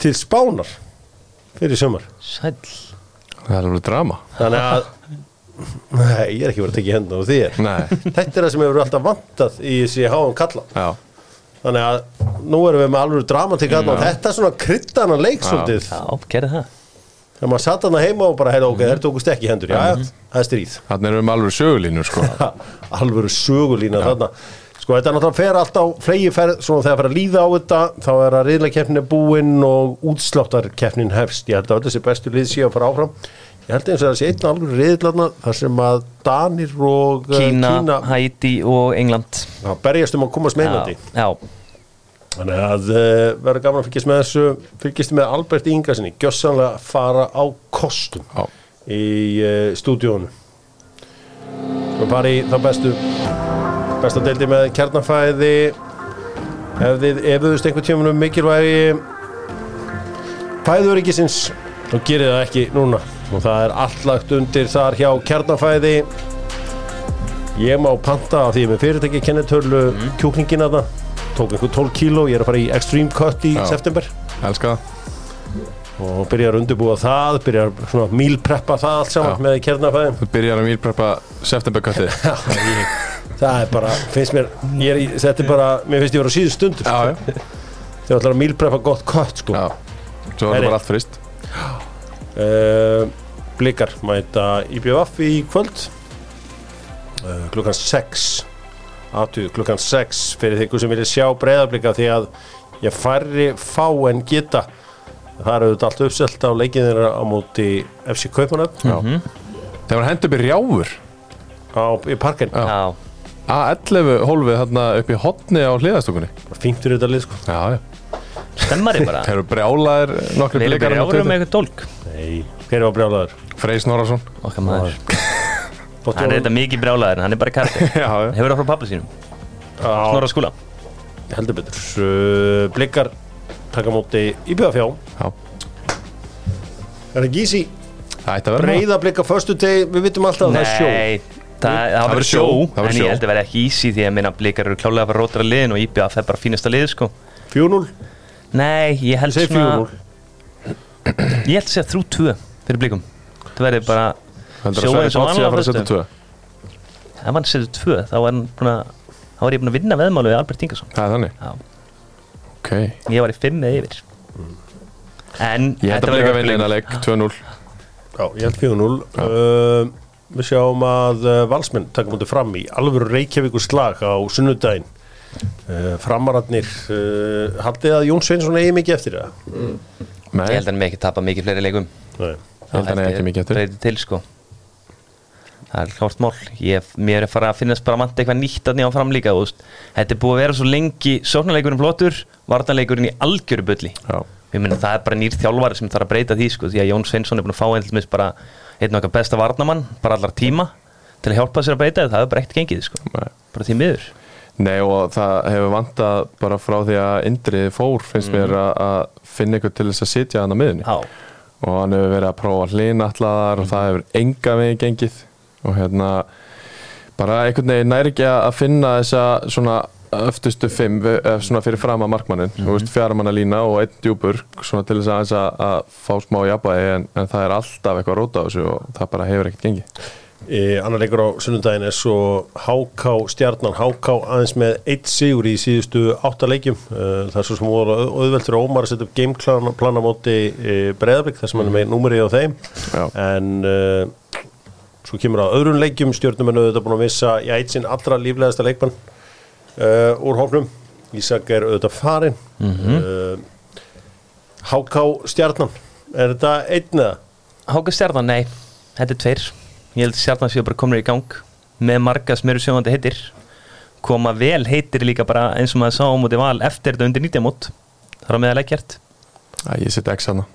S1: til Spánar fyrir sömar
S3: Sæll.
S2: Það er alveg drama.
S1: Þannig að Nei, ég er ekki verið að tekja hendur á þér.
S2: Nei,
S1: Þetta er það sem hefur alltaf vantað í þessi háum kalla.
S2: Já.
S1: Þannig að nú erum við með alveg dramatík og þetta er svona kryddana leik svolítið.
S3: Já, gerði það.
S1: Þegar maður satt hana heima og bara heyrði ok, þeir tókust ekki hendur, já, já, það er stríð.
S2: Þannig erum við alveg sögulínur sko.
S1: Alvöru sögulína þarna sko þetta er náttúrulega fer allt á flegi ferð svona þegar fer að líða á þetta þá er að riðlakeppnin er búinn og útsláttarkeppnin hefst. Ég held að öll þessi bestu lið sé að fara áfram. Ég held eins og það sé einn alveg riðlarna þar sem að Danir og uh,
S3: Kína,
S1: Kína
S3: Haiti og England.
S1: Já, berjast um að komast með Englandi.
S3: Já, já,
S1: þannig að uh, verður gaman að fylgjast með þessu. Fylgjast með Albert Ingarsinni gjössanlega fara á kostum
S2: Já.
S1: í uh, stúdíónu og bara í þá bestu besta deildi með kjarnafæði ef þið efuðust einhvern tímanum mikilvægi fæðuríkisins þá gerir það ekki núna. Og það er allt lagt undir þar hjá kjarnafæði ég má panta af því með fyrirtæki kennetölu mm. kjúklingin að það tók einhver 12 kíló, ég er að fara í extreme cut í
S2: Já.
S1: september.
S2: Elska
S1: og byrjar að undirbúa það, byrjar svona mílpreppa það allt saman
S2: Já.
S1: með kjarnafæði
S2: byrjar að mýlpreppa septemberkötti
S1: Já, ég, það er bara, finnst mér ég er, í- þetta er bara, mér finnst ég vera á síðu stundur
S2: Já, já.
S1: Þegar ætlar að mílpreppa gott kött sko.
S2: Já. Svo er
S1: Heyri.
S2: það bara allt frist
S1: uh, blikar mæta IBF í kvöld. Uh, klukkan 6 aðtuð klukkan 6 fyrir þig sem vilja sjá breyðablika því að ég færri fá en geta. Það er auðvitað allt uppselt á leikinn þeirra á móti FC Kaupanöf
S2: Já. Það var hendur upp í rjáfur.
S1: Á, í parkin
S2: Já.
S3: Já
S2: A11 hólfið þarna upp í hotni á hliðastokunni
S1: fyrir þetta lið sko.
S2: Já, já.
S3: Stemmari bara.
S2: Það eru brjálaðir nokkri blikar
S3: bara árum með eitthvað dólk.
S1: Nei, hver var brjálaður?
S2: Frey Snorarsson
S3: Okkar maður. Hann er þetta mikið brjálæður, hann er bara karti
S2: Já, já.
S3: Hefur það frá pappa sínum?
S1: Snorra
S3: skúla.
S1: Heldur betur. Uh, Blikar taka móti IBF já.
S2: Já
S1: Er það gísi?
S2: Það ætti að vera
S1: Breiða blika förstu teg, við vitum alltaf að það er sjó.
S3: Nei, það, það
S2: verður
S3: verður sjó,
S2: sjó, það verður
S3: En
S2: sjó.
S3: ég held að vera ekki easy Því að minna blikar eru klálega að fara rótra liðin Og IBF er bara fínasta lið sko.
S1: 4-0,
S3: Nei, ég
S1: ég
S3: held
S1: segi
S3: svona
S1: 4-0
S3: Ég held að segja þrjú tvö fyrir blikum. Það verður bara Sjó
S2: að
S3: eins
S2: Sverri
S3: og
S2: Bátt sé að fara að setja
S3: vanlega
S2: tvö.
S3: Ef hann setur tvö þá er hann búin að Þá er ég búin að vinna veðmálu við Albert Ingersson.
S2: Það er þannig.
S3: Já,
S2: Ok.
S3: Ég var í fimm eða yfir. En
S2: Ég held að blika vinna eina leik. 2-0
S1: Já, ég held 4-0 uh, Við sjáum að uh, valsmenn taka mútið fram í alvöru Reykjavíkur slag á sunnudaginn. Uh, Framararnir uh, Haldið að Jón Sveinsson eigi mikið eftir það?
S2: Nei,
S3: Ég held að hann með ekki tapa mikið fleiri leikum
S1: Nei.
S2: Ég held að hann eigi ekki mikið eftir.
S3: Til sko Það er klárt mál. Ég, Mér er fara að finnast bara vant eitthvað nýtt að nýja fram líka þú veist. Þetta er búið að vera svo lengi Sóknarleikurinn flottur, vartanleikurinn í algjöru bulli.
S2: Já.
S3: Ég meina það er bara nýr þjálfari sem þarf að breyta því sko, Því að Jón Sveinsson er búin að fá einn og okkar besta varnamann, bara allar tíma Til að hjálpa sér að því, það er bara ekkert gengið sko.
S2: Nei.
S3: Bara því miður.
S2: Nei og það hefur vantað bara frá því að Indrið fór finnst mér að, að finna ykkur til þess að sitja hann á miðunni
S3: Já,
S2: og hann hefur verið að prófa hlinallaðar og það hefur enga veginn gengið. Og hérna bara einhvern veginn næri ekki að finna þessa svona öftustu fimm eh, svona fyrir fram að markmannin mm -hmm. fjaramanna lína og einn djúpur svona til þess að, að, að fá smá jafnvægi en, en það er alltaf eitthvað róta á þessu og það bara hefur ekkert gengið.
S1: E, annar leikur á sunnundaginn er svo HK stjarnan, HK aðeins með eitt sigur í síðustu átta leikjum. E, það er svo sem auðvelt fyrir Ómar að setja upp gameplana móti e, Breiðarbygg þar sem hann er með númeri á þeim.
S2: Já.
S1: en svo kemur á öðrun leikjum. Stjórnum en auðvitað búin að missa í eitt sinn allra líflegasta leikmann e, úr hófnum Ísak er auðvitað farin mm HK stjarnan er þetta einn eða?
S3: Háka stjarnan, nei, þetta er tveir. Ég held að stjarnan séu bara komin í gang með marga sem eru sjóðandi heitir. Koma vel heitir líka bara eins og maður sá á móti val eftir þetta undir 90 mót Það er á meðal ekkert,
S2: Æ, ég setja ekki sanna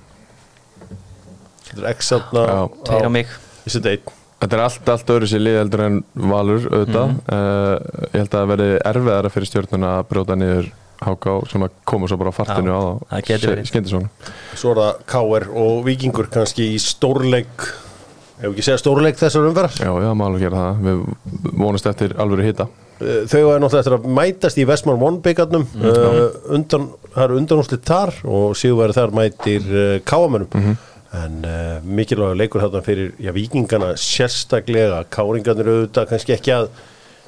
S1: Þetta er X þarna
S2: Já.
S3: tveir á mig.
S1: Ég seti einn
S2: Þetta er allt, allt öðru sér lið heldur en Valur auðvitað. Uh, ég held að það verði erfiðara fyrir stjórnuna að brjóta niður HK sem að koma svo bara á fartinu á
S3: það geti verið.
S2: skindisvagn
S1: Svo er það K.R. og Víkingur kannski í stórleik Ef ekki segja stórleik þessar umferðar.
S2: Já, já, maður alveg gera það. Við vonast eftir alvöru hita.
S1: Eh, Þau er náttúrulega eftir að mætast í Vestmann One byggarnum uh, undan, Það eru undanúslit þar og Sigurværi þar mætir uh, Káamönum En uh, mikilvægur leikur þarna fyrir já, Víkingana sérstaklega. Káringarnir auðvitað kannski ekki að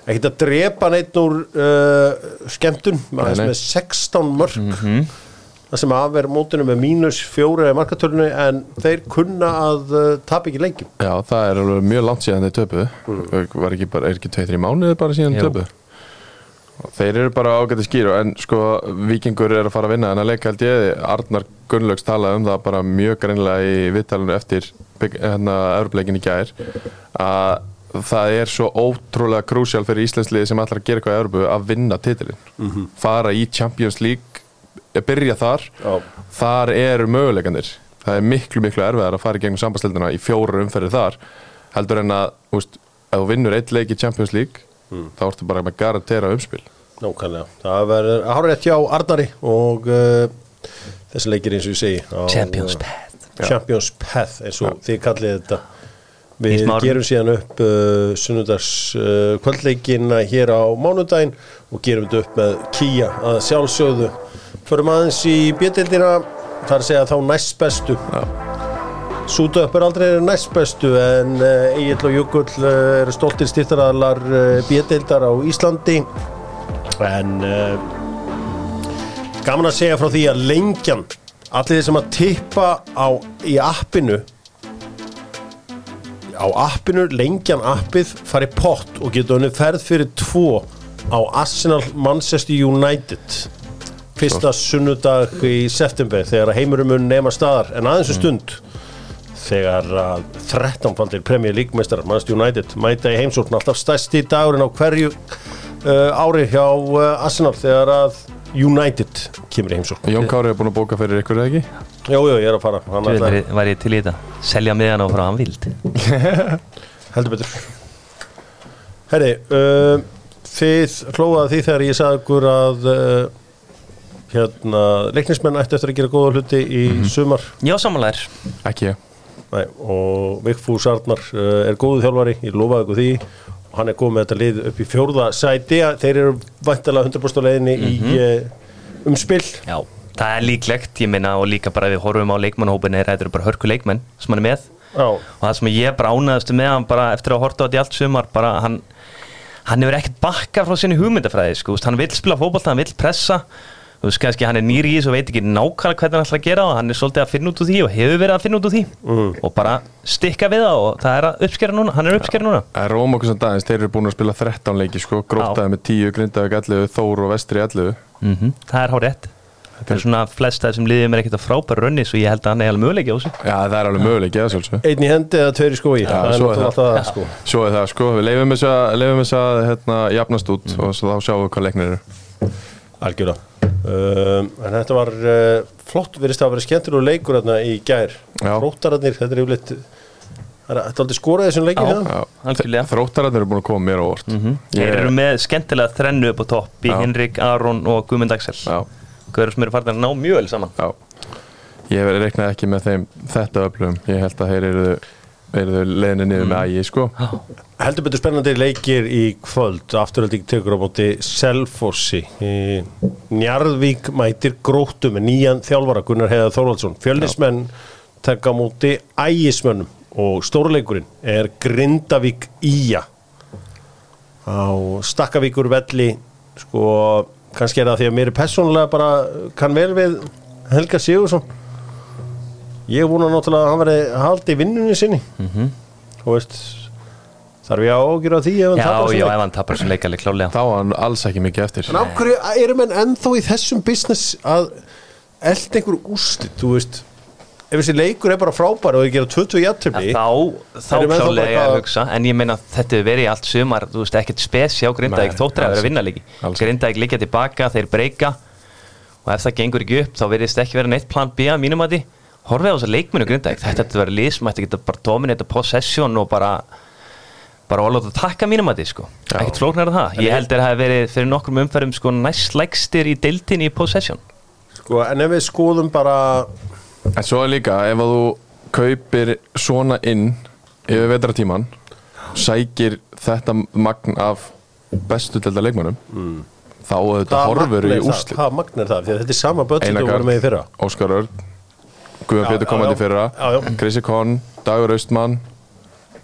S1: ekki að drepa neitt úr uh, skemmtun, aðeins með 16 mörg það sem af er mótinu með mínus fjóra í markatölunni en þeir kunna að uh, tapa ekki leikjum
S2: Já, það er alveg mjög langt síðan þeir töpuðu. Var ekki bara, er ekki 2-3 mánuði bara síðan
S3: Jú.
S2: Þeir eru bara ágætti skýru en sko vikingur er að fara að vinna en að leika held ég. Arnar Gunnlaugs talaði um það bara mjög greinlega í viðtalinu eftir hérna Evropleikin í gær að það er svo ótrúlega krúsjál fyrir Íslandsliði sem ætlar að gera eitthvað í Evropu að vinna titilin fara í Champions League eh, byrja þar.
S1: Já.
S2: þar eru möguleikanir það er miklu miklu erfiðar að fara í gegnum sambandstildina í fjóru umferði þar heldur en að úst, ef þú vinnur eitt leik í Champions League þá ertu bara með garantera umspil.
S1: Nákvæmlega, það verður að hára rétt hjá Arnari og uh, þessi leikir eins og ég segi á,
S3: Champions
S1: uh,
S3: Path
S1: Champions Path eins og þið kallið þetta. Við gerum síðan upp uh, sunnudags uh, kvöldleikina hér á mánudaginn og gerum þetta upp með Kia að sjálfsögðu. Förum aðeins í bjöldildina þar að segja þá næst bestu Sútu er aldrei næst bestu en uh, Egil og Jökull uh, eru stoltir styrtaraðlar uh, bjöldildar á Íslandi. En gaman að segja frá því að lengjan allir sem að tippa á, í appinu á appinu, lengjan appið fari pott og geta unnið ferð fyrir tvo á Arsenal Manchester United fyrsta sunnudag í september þegar heimurum mun nema staðar. En aðeins um stund þegar að 13 faldir Premier League meistarar Manchester United mæta í heimsókn. Alltaf stærsti dagurinn á hverju uh, ári hjá uh, Arsenal þegar að United kemur í heimsókn.
S2: Jón Kári er búin að bóka fyrir ykkur eða ekki?
S1: Jú, jú, ég er að fara. Ætlar-
S3: veit, var ég til í þetta? Selja miðan á frá hann vild
S1: Heldur betur. Herri, uh, þið hlóðað því þegar ég sagði ykkur að uh, hérna, leiknismenn ættu eftir að gera góða hluti í sumar.
S3: Já, samanlegar
S2: Ekki ég
S1: Nei, og Vigfús Arnar uh, er góðu þjálfari, ég lofaði ykkur því. Og hann er góð með þetta lið upp í fjórða sæti. Þeir eru vantilega 100% á leiðinni í uh, umspill
S3: Já, það er líklegt, ég minna og líka bara við horfum á leikmannhópin er þetta eru bara hörku leikmenn sem hann er með.
S1: Já,
S3: og það sem ég bara ánæðastu með hann bara eftir að horta á þetta í allt sumar bara hann, hann hefur ekkert bakka frá sinni hugmyndafræði sko, hann vill spila fótbolta, hann vill pressa þú veist kannski hann er nýri í þessu og veit ekki nákvæmlega hvernig hann ætla að gera og hann er svolítið að finna út úr því og hefur verið að finna út úr því. Og bara stikka við það og það er að uppskera núna hann er að uppskera núna.
S2: Það er Róm okkur sem dagins, þeir eru búin að spila 13 leiki sko, grótaði með 10, Grindavík 11, Þór og Vestri 11
S3: mm það er hár rétt. Það er svona flest það sem liðið mér ekkert á frábæru rönni svo ég held að hann er alveg möguleiki á þessu.
S2: Já, það er alveg möguleik, eða svolítið
S1: einn í hendi eða tveir í skói
S2: Já,
S1: það er
S2: svo er það.
S1: það sko.
S2: Svo er það sko, við leifum þess að, leifum þess að hérna, jafnast út og svo þá sjáum við hvað leiknir eru
S1: Algjörða um, En þetta var uh, flott, virðist að vera skemmtur og leikur þarna í gær.
S2: Já.
S1: Róttararnir, þetta er yfirleitt Það er aldrei skoraði þessum leikir hérna.
S2: Þróttararnir eru búin að koma mér á vort
S3: Þeir eru með skemmtilega þrennu upp á topp í
S2: Já.
S3: Henrik, Aron og Guðmund Axel.
S2: Já,
S3: Guður sem eru farin að ná mjög vel saman.
S2: Já. Ég hef reiknað ekki með þeim þetta öflugum. Ég held að þeir eru, eru leiðinni niður með ægi sko
S1: Heldur betur spennandi leikir í kvöld. Afturhalding tekur á móti Selfossi. Njarðvík mætir gróttu með nýjan þjálfara Gunnar Heiðar Þorvaldsson Fjölnismenn tekka á móti ægismönnum og stórleikurinn er Grindavík Ía. Á Stakkavíkur velli sko kannski er það því að mér er persónulega bara kann vel við Helga Sigursson ég að náttúrulega að hann verði haldi í vinnunni sinni. Þú veist þarf ég að ágjöra því ef hann
S3: Já,
S1: tapar
S3: já,
S1: leik?
S3: ef hann tapar sem leikaleg klálega
S2: Þá var hann alls ekki mikið eftir.
S1: En af hverju eru menn ennþá í þessum business að elda einhver úrslit þú veist? Ef þessi leikur er bara frábær og þau gera 20 jættöfli
S3: Þá, þá
S1: þá
S3: klálega ég að hugsa. En ég meina þetta hefur verið allt sumar Þú veist ekkert spesi á Grindavík Þóttir að vera að vinna leiki
S2: Alls
S3: Grindavík liggja tilbaka, þeir breyka. Og ef það gengur ekki upp þá verðist ekki vera neitt plan B að mínum að því Horfið á þess að leikmennu Grindavík Þetta ætti að vera lið sem ætti að geta bara dominata possession og bara bara að láta takka mínum að því sko. Ekkert flóknar að það, ég held að það hef verið fyrir nokkrum umferðum sko næst lægstir í deildin í possession.
S1: Sko, en ef við skoðum bara
S2: En svo er líka, ef að þú kaupir svona inn yfir vetratíman sækir þetta magn af bestu delta leikmönnum þá auðvitað horfur í
S1: það?
S2: úrslit.
S1: Hvaða magn er það, því að þetta er sama
S2: Einar
S1: og voru með í fyrra.
S2: Óskar Örn Guðan Pétur komandi
S1: já.
S2: fyrra. Krissi Konn, Dagur Austmann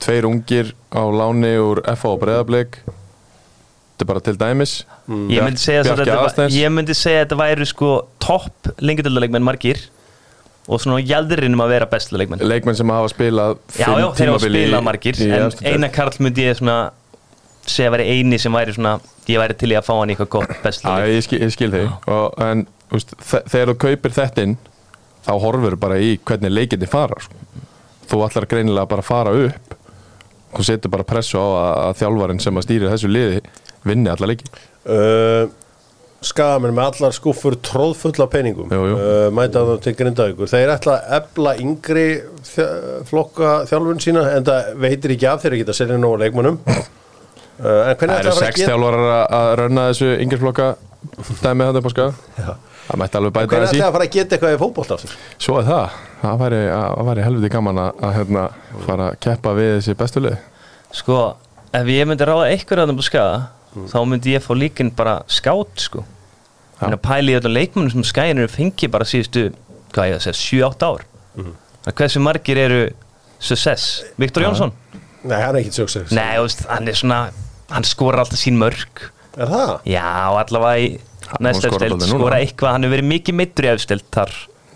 S2: tveir ungir á láni úr FH og Breiðablik. Þetta er bara til dæmis.
S3: Ég myndi segja
S2: Bjarki
S3: að þetta, ég myndi segja að þetta væri sko topp lengjadöldarleikmenn margir og svona jæðurinnum að vera bestu leikmenn.
S2: Leikmenn sem hafa spilað
S3: já, já, þeir hafa spilað margir
S2: í
S3: en eina Karl myndi ég svona segja að væri eini sem væri svona ég væri til í að fá hann í eitthvað gott bestu
S2: Já,
S3: leik
S2: ég skil, ég skil þig. Og, en úst, þegar þú kaupir þetta inn þá horfur bara í hvernig leikindi fara sko. þú ætlar greinilega bara að fara upp þú setur bara pressu á að, að þjálfarin sem að stýra þessu liði vinni alla leiki.
S1: Uh, skamenn með allar skúffur tróðfulla peningum.
S2: Jú, jú.
S1: Uh, mæta það til grindavíkur. Þeir ætla að ebla yngri þja, flokka þjálfun sína en það veitir ekki af þeir geta selja nógu leikmannum uh,
S2: það eru
S1: ætla að
S2: sex
S1: gera
S2: þjálfarar að- að rönna þessu yngirsflokka dæmið þetta upp á skað það mætti alveg bæta
S1: hvernig
S2: þessi
S1: ætla að fara að geta eitthvað í fótbolt aftur
S2: svo er það, það væri, væri helviti gaman að, að hérna, fara að keppa við þessi bestu lið.
S3: Sko, ef ég myndi ráða eitthvað að það búið skaða þá myndi ég fá líkin bara skátt sko. En að pæli í öllum leikmennum sem skæðin eru fengið bara síðustu, hvað ég að segja, 7-8 ár.
S2: Mhm.
S3: að hversu margir eru success, Viktor Jónsson?
S1: Nei, hann er ekkit sögsegs
S3: nei, hann er svona hann skora alltaf sín mörg
S1: er það?
S3: já, allavega í
S2: Hann skorar
S3: efstild,
S2: núna.
S3: skora eitthvað hann hefur verið mikið meittur í efstild þar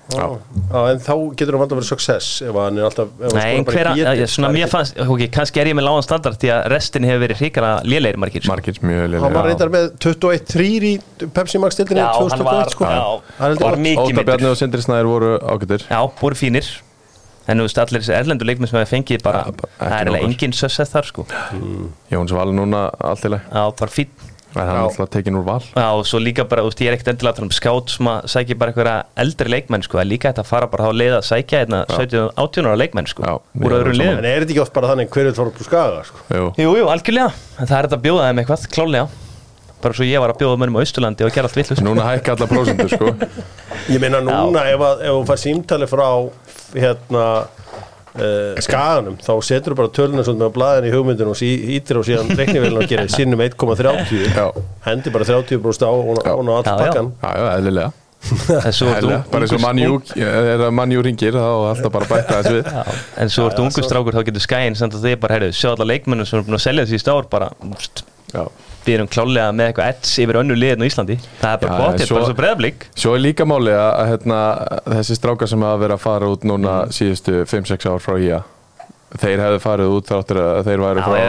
S1: Já. Já, en þá getur hann alltaf verið success ef hann er alltaf ef hann
S3: Nei,
S1: geti.
S3: já, svona mér fannst, ok, kannski er ég með lágan standard því að restin hefur verið hrikara lélegir margir
S2: margir mjög
S1: hann
S2: liðlega
S1: var reyndar með 21-3 í Pepsi Max stildinni
S3: Já, hann var,
S1: 2021 sko.
S3: já, var mikið
S2: Óta
S3: meittur
S2: Bjarni og Sindri Snæður voru ágættir
S3: Já, voru fínir En þú veist, allir þessi erlendu leikmenn sem hefur fengið bara, það er
S2: nokkur.
S3: engin sössið þar sko
S2: Jóns Val núna allt í leið
S3: Já, bara fín
S2: hann er
S1: Já.
S2: alltaf tekin úr val
S3: Já, og svo líka bara, þú veist, ég er ekkert endilega að tala um skátt sem að sækja bara einhverja eldri leikmenn sko, en líka þetta að fara bara þá að leiða að sækja hérna 17 18 ára leikmenn sko,
S2: Já,
S3: úr
S2: er sammála.
S3: liðum
S1: en er þetta ekki oft bara þannig hver vil fara upp úr skaga sko?
S2: Jú.
S3: Jú, jú, algjörlega, en það er þetta að bjóða þeim eitthvað, klálega bara svo ég var að bjóða mönnum á Austurlandi og gera allt villust
S2: núna hækka alla prósendur sko
S1: ég meina núna ef, að, ef uh, skaganum þá setur þú bara töluna svona með blaðin í hugmyndinu og sí, ítir og síðan reiknivelin og gerir sinnum 1,30
S2: Já.
S1: hendi bara 30 brúst á og
S3: Já,
S1: hún á allt pakkan
S2: já, já, eðlilega. Bara eins og mannjú er að mannjú ringir þá alltaf bara að bæta þess við.
S3: Já, en svo ertu ungu strákur þá getur skæin samt að þið bara, heyrðu, sjá alla leikmennum sem er búin að selja þessi í stár bara,
S2: já.
S3: Við erum klálega með eitthvað ets yfir önnu liðin á Íslandi. Það er bara gott, þetta er bara svo breðablík
S2: svo er líka máli að hérna, þessi strákar sem hafa verið að fara út núna síðustu 5-6 ár frá IA þeir hefðu farið út þráttur að þeir væri frá,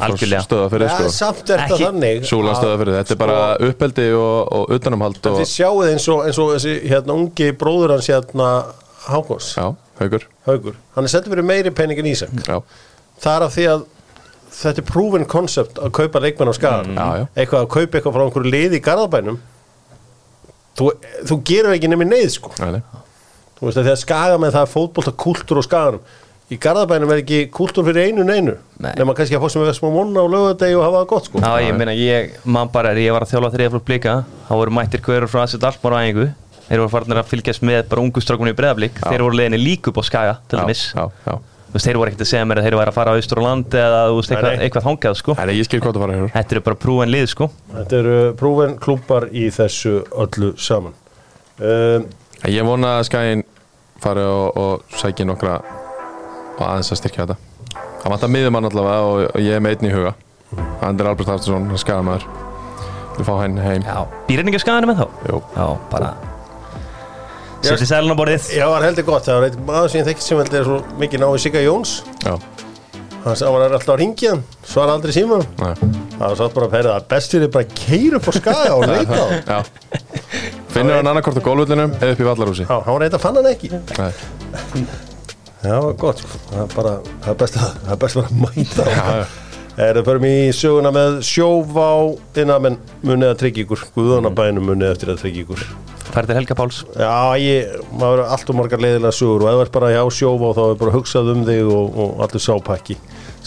S2: frá stöða fyrir
S1: ja,
S2: sko.
S1: samt er þetta þannig
S2: Súlan
S1: að-
S2: stöða fyrir. Þetta er bara uppeldi og, og utanumhald og,
S1: þið sjáuð eins og, eins og þessi hérna ungi bróður hans hérna Hákons,
S2: já, haugur
S1: Haugur hann er settur fyrir meiri pening en Ísak.
S2: Já,
S1: það er af því að þetta er proven concept að kaupa leikmenn á skagan
S2: já.
S1: eitthvað að kaupa eitthvað frá einhverju liði í garðabænum. Þú, þú gerir ekki nefnir neyð sko.
S2: Nei, nei.
S1: þú veist að þegar skaga með það fótbolta kultúr á skaganum í Garðabænum er ekki kúltúr fyrir einu neinu.
S3: Nei.
S1: nema kannski að fá sem við smá monna og lögadegi og hafa það gott sko.
S3: Já, ég meina, ég, man bara, er ég var að þjóla þriðaflug blika, þá voru mættir hverjur frá Asset Alkmaar á æfingu, þeir voru farinir að fylgjast með bara ungu strákunni í breðablík, þeir voru leiðinni líka upp á Skaga, til dæmis. Þú veist, þeir voru ekkert að segja mér að þeir væri að fara á Austur og land eða, þú veist, eitthvað, eitthvað þangað, sko.
S2: Nei, ég skil hvað það fara hér
S3: Þetta eru bara prúin lið, sko.
S1: Þetta eru prúven klúpar í þessu öllu saman um,
S2: Ég vona að skæin fari og, og sæki nokkra og aðeins að styrkja þetta Það vantar miðjumann allavega og, og ég er með einn í huga Andri Albert Haftarsson, skæðamaður Við fá henni heim
S3: Já, býrninga Skagaðinu með þá?
S2: Jú.
S3: Já, bara, setja sælun á borðið.
S1: Já, það var heldur gott, það var eitt maður sem ég þekki sem heldur er svo mikið náðu Sigga Jóns.
S2: Já,
S1: hann sá hann er alltaf að ringja hann. Svara aldrei síma
S2: nei.
S1: Það var satt bara að perða að best fyrir bara að keira upp á skaga og leita á.
S2: Já. Finnur hann annarkort á gólvullinum eða upp í vallarhúsi.
S1: Já, hann var reynd að fann hann ekki.
S2: Nei,
S1: Já, það var gott, sko. það er bara það er best að, það er best að mæta á.
S2: Já, já
S1: Erum förum í söguna með sjóvá. Innamenn munið að tryggja ykkur. Guðanabænum munið eftir að tryggja ykkur.
S3: Færið til Helga Páls.
S1: Já, ég, maður er allt og margar leiðilega sögur og ef það er bara já sjóvá þá er bara hugsað um þig og, og allir sápakki.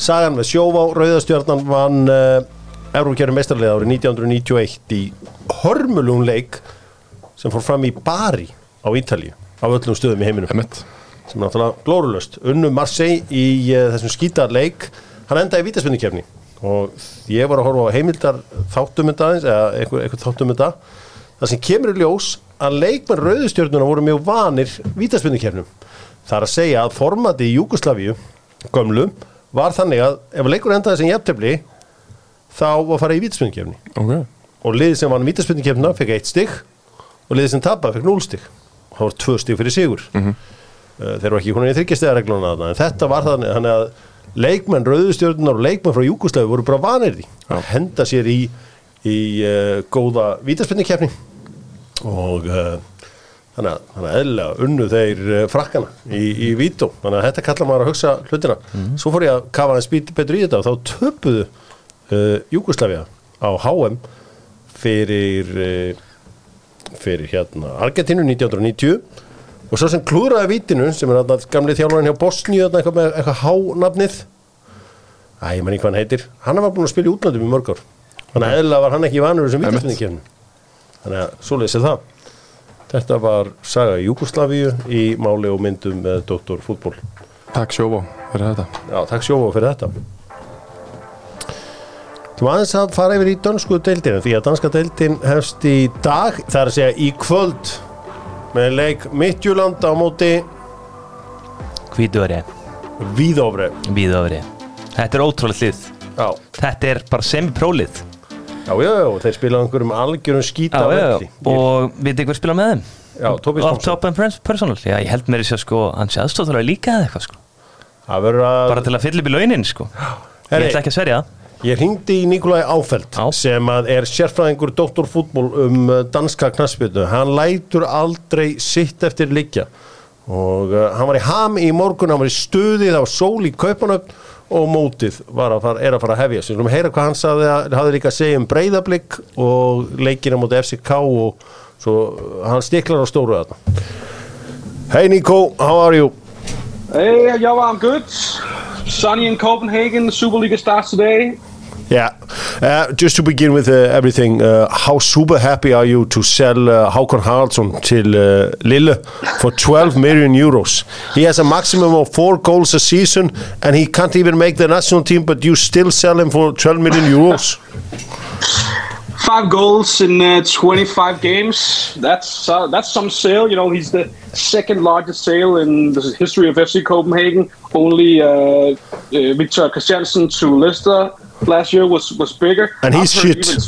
S1: Sagan með sjóvá, Rauðastjörnan vann uh, Eurókjæri mestarlega árið 1991 í hörmulum leik sem fór fram í Bari á Ítalíu á öllum stöðum í heiminum.
S2: Emmett
S1: sem náttúrulega glórulöst unnu Marseille í uh, þessum skítarleik hann endaði í vítaspindikefni og ég var að horfa á heimildar þáttumunda aðeins, eða eitthvað, eitthvað þáttumunda það sem kemur í ljós að leikmenn rauðustjörnuna voru mjög vanir vítaspindikefnum það er að segja að formati í Júgoslavíu gömlu var þannig að ef leikur endaði sem jafntefli þá var að fara í vítaspindikefni
S2: Ok.
S1: Og liðið sem vann vítaspindikefnina fekk eitt stig og liðið sem tapaði fekk 0 stig. Og það voru tvö stig fyrir sigur. Mm þeir eru ekki konin í þryggjastega en þetta var þannig að leikmenn rauðustjörnunar og leikmenn frá Júkoslavi voru bara vanir því að henda sér í, í uh, góða vítaspindikefni og uh, þannig að, eðlilega unnu þeir uh, frakkana í, í vító. Þannig að þetta kallar maður að hugsa hlutina. Svo fór ég að kafa hans betur í þetta og þá töpuðu Júkoslavia á HM fyrir fyrir hérna Argentínu 1990 og svo sem klúðraði vítinu sem er þarna gamli þjálfarinn hjá Bosníu eitthvað með eitthvað hánafnið Æ, ég man ekki hvað hann heitir. Hann var búin að spila í útlandum í mörg ár. Þannig að eðlilega var hann ekki vanur sem vítaspindikefni þannig að svo leysið það. Þetta var saga í Júkoslavíu í máli og myndum með Dr. Fútból
S2: Takk sjófó fyrir þetta.
S1: Já, takk sjófa fyrir þetta. Þú aðeins að fara yfir í dönsku deildinu því að danska deildin hefst í dag það er að segja í kvöld með leik Midtjúland á móti
S3: Hvítuðari,
S1: Víðofre
S3: Víðöfri. Þetta er ótrúlega lið.
S1: Já,
S3: Þetta er bara semi-prólið.
S1: já, já, já, þeir spila á einhverjum algjörum skýta
S3: og vitið hver spila með þeim?
S1: Já,
S3: Off
S1: Smánsson
S3: top and pers- personal Já, ég held mér þess að sko hann sé aðstofþálega líka eða eitthvað sko
S1: að
S3: bara til að fylla upp í launin sko Ég
S1: Herri.
S3: ætla ekki að sverja það
S1: Ég hringdi í Nikolai Áfeld
S3: Já.
S1: sem að er sérfræðingur doktorfútból um uh, danska knassbyttu. Hann lætur aldrei sitt eftir liggja og uh, hann var í ham í morgun, hann var í stuði, það var sól í kaupanöfn og mótið var að fara, er að fara að hefja. Svo við heyra hvað hann sagði að hafði líka að segja um breyðablík og leikina mútið FCK og svo uh, hann stiklar á stóru þarna. Hey Nico, how are you?
S4: Hey, I'm good. Sunny in Copenhagen. The Superliga starts today.
S1: Yeah, uh, just to begin with uh, everything, uh, how super happy are you to sell uh, Håkon Haraldsson til uh, Lille for 12 million euros? He has a maximum of four goals a season and he can't even make the national team, but you still sell him for 12 million euros?
S4: Five goals in uh, 25 games. That's uh, that's some sale. You know, he's the second largest sale in the history of FC Copenhagen. Only uh, uh, Victor Christiansen to Leicester last year was was bigger.
S1: And he's shit.
S4: Even,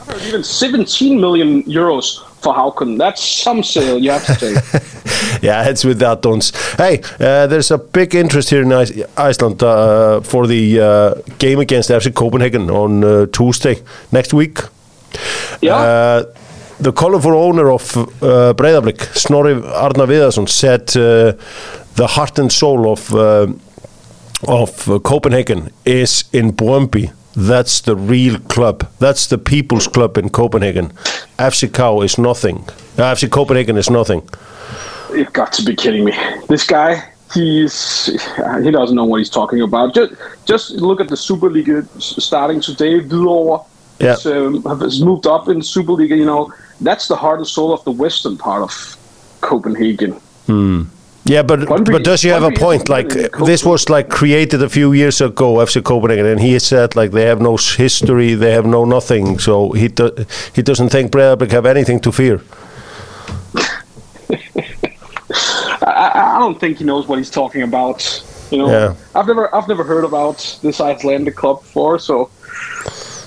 S4: I've heard even 17 million euros for Hauken. That's some sale, you have to say.
S1: yeah, it's with that, Dons. Hey, uh, there's a big interest here in Iceland uh, for the uh, game against FC Copenhagen on uh, Tuesday next week.
S4: Yeah.
S1: Uh, the colorful owner of uh, Breiðablik, Snorri Arna Viðarsson, said uh, the heart and soul of uh, of uh, Copenhagen is in Brøndby. That's the real club. That's the people's club in Copenhagen. FC Cow is nothing. Uh, FC Copenhagen is nothing.
S4: You've got to be kidding me. This guy, he's he doesn't know what he's talking about. Just just look at the Superliga s- starting today. Hvidovre
S1: Yeah.
S4: has, um, has moved up in Superliga. You know that's the heart and soul of the western part of Copenhagen.
S1: Yeah, but but does he have a point? Like this was like created a few years ago, FC Copenhagen, and he said like they have no history, they have no nothing, so he do, he doesn't think Breiðablik have anything to fear.
S4: I, I don't think he knows what he's talking about. You know,
S1: Yeah.
S4: I've never I've never heard about this Icelandic club before, so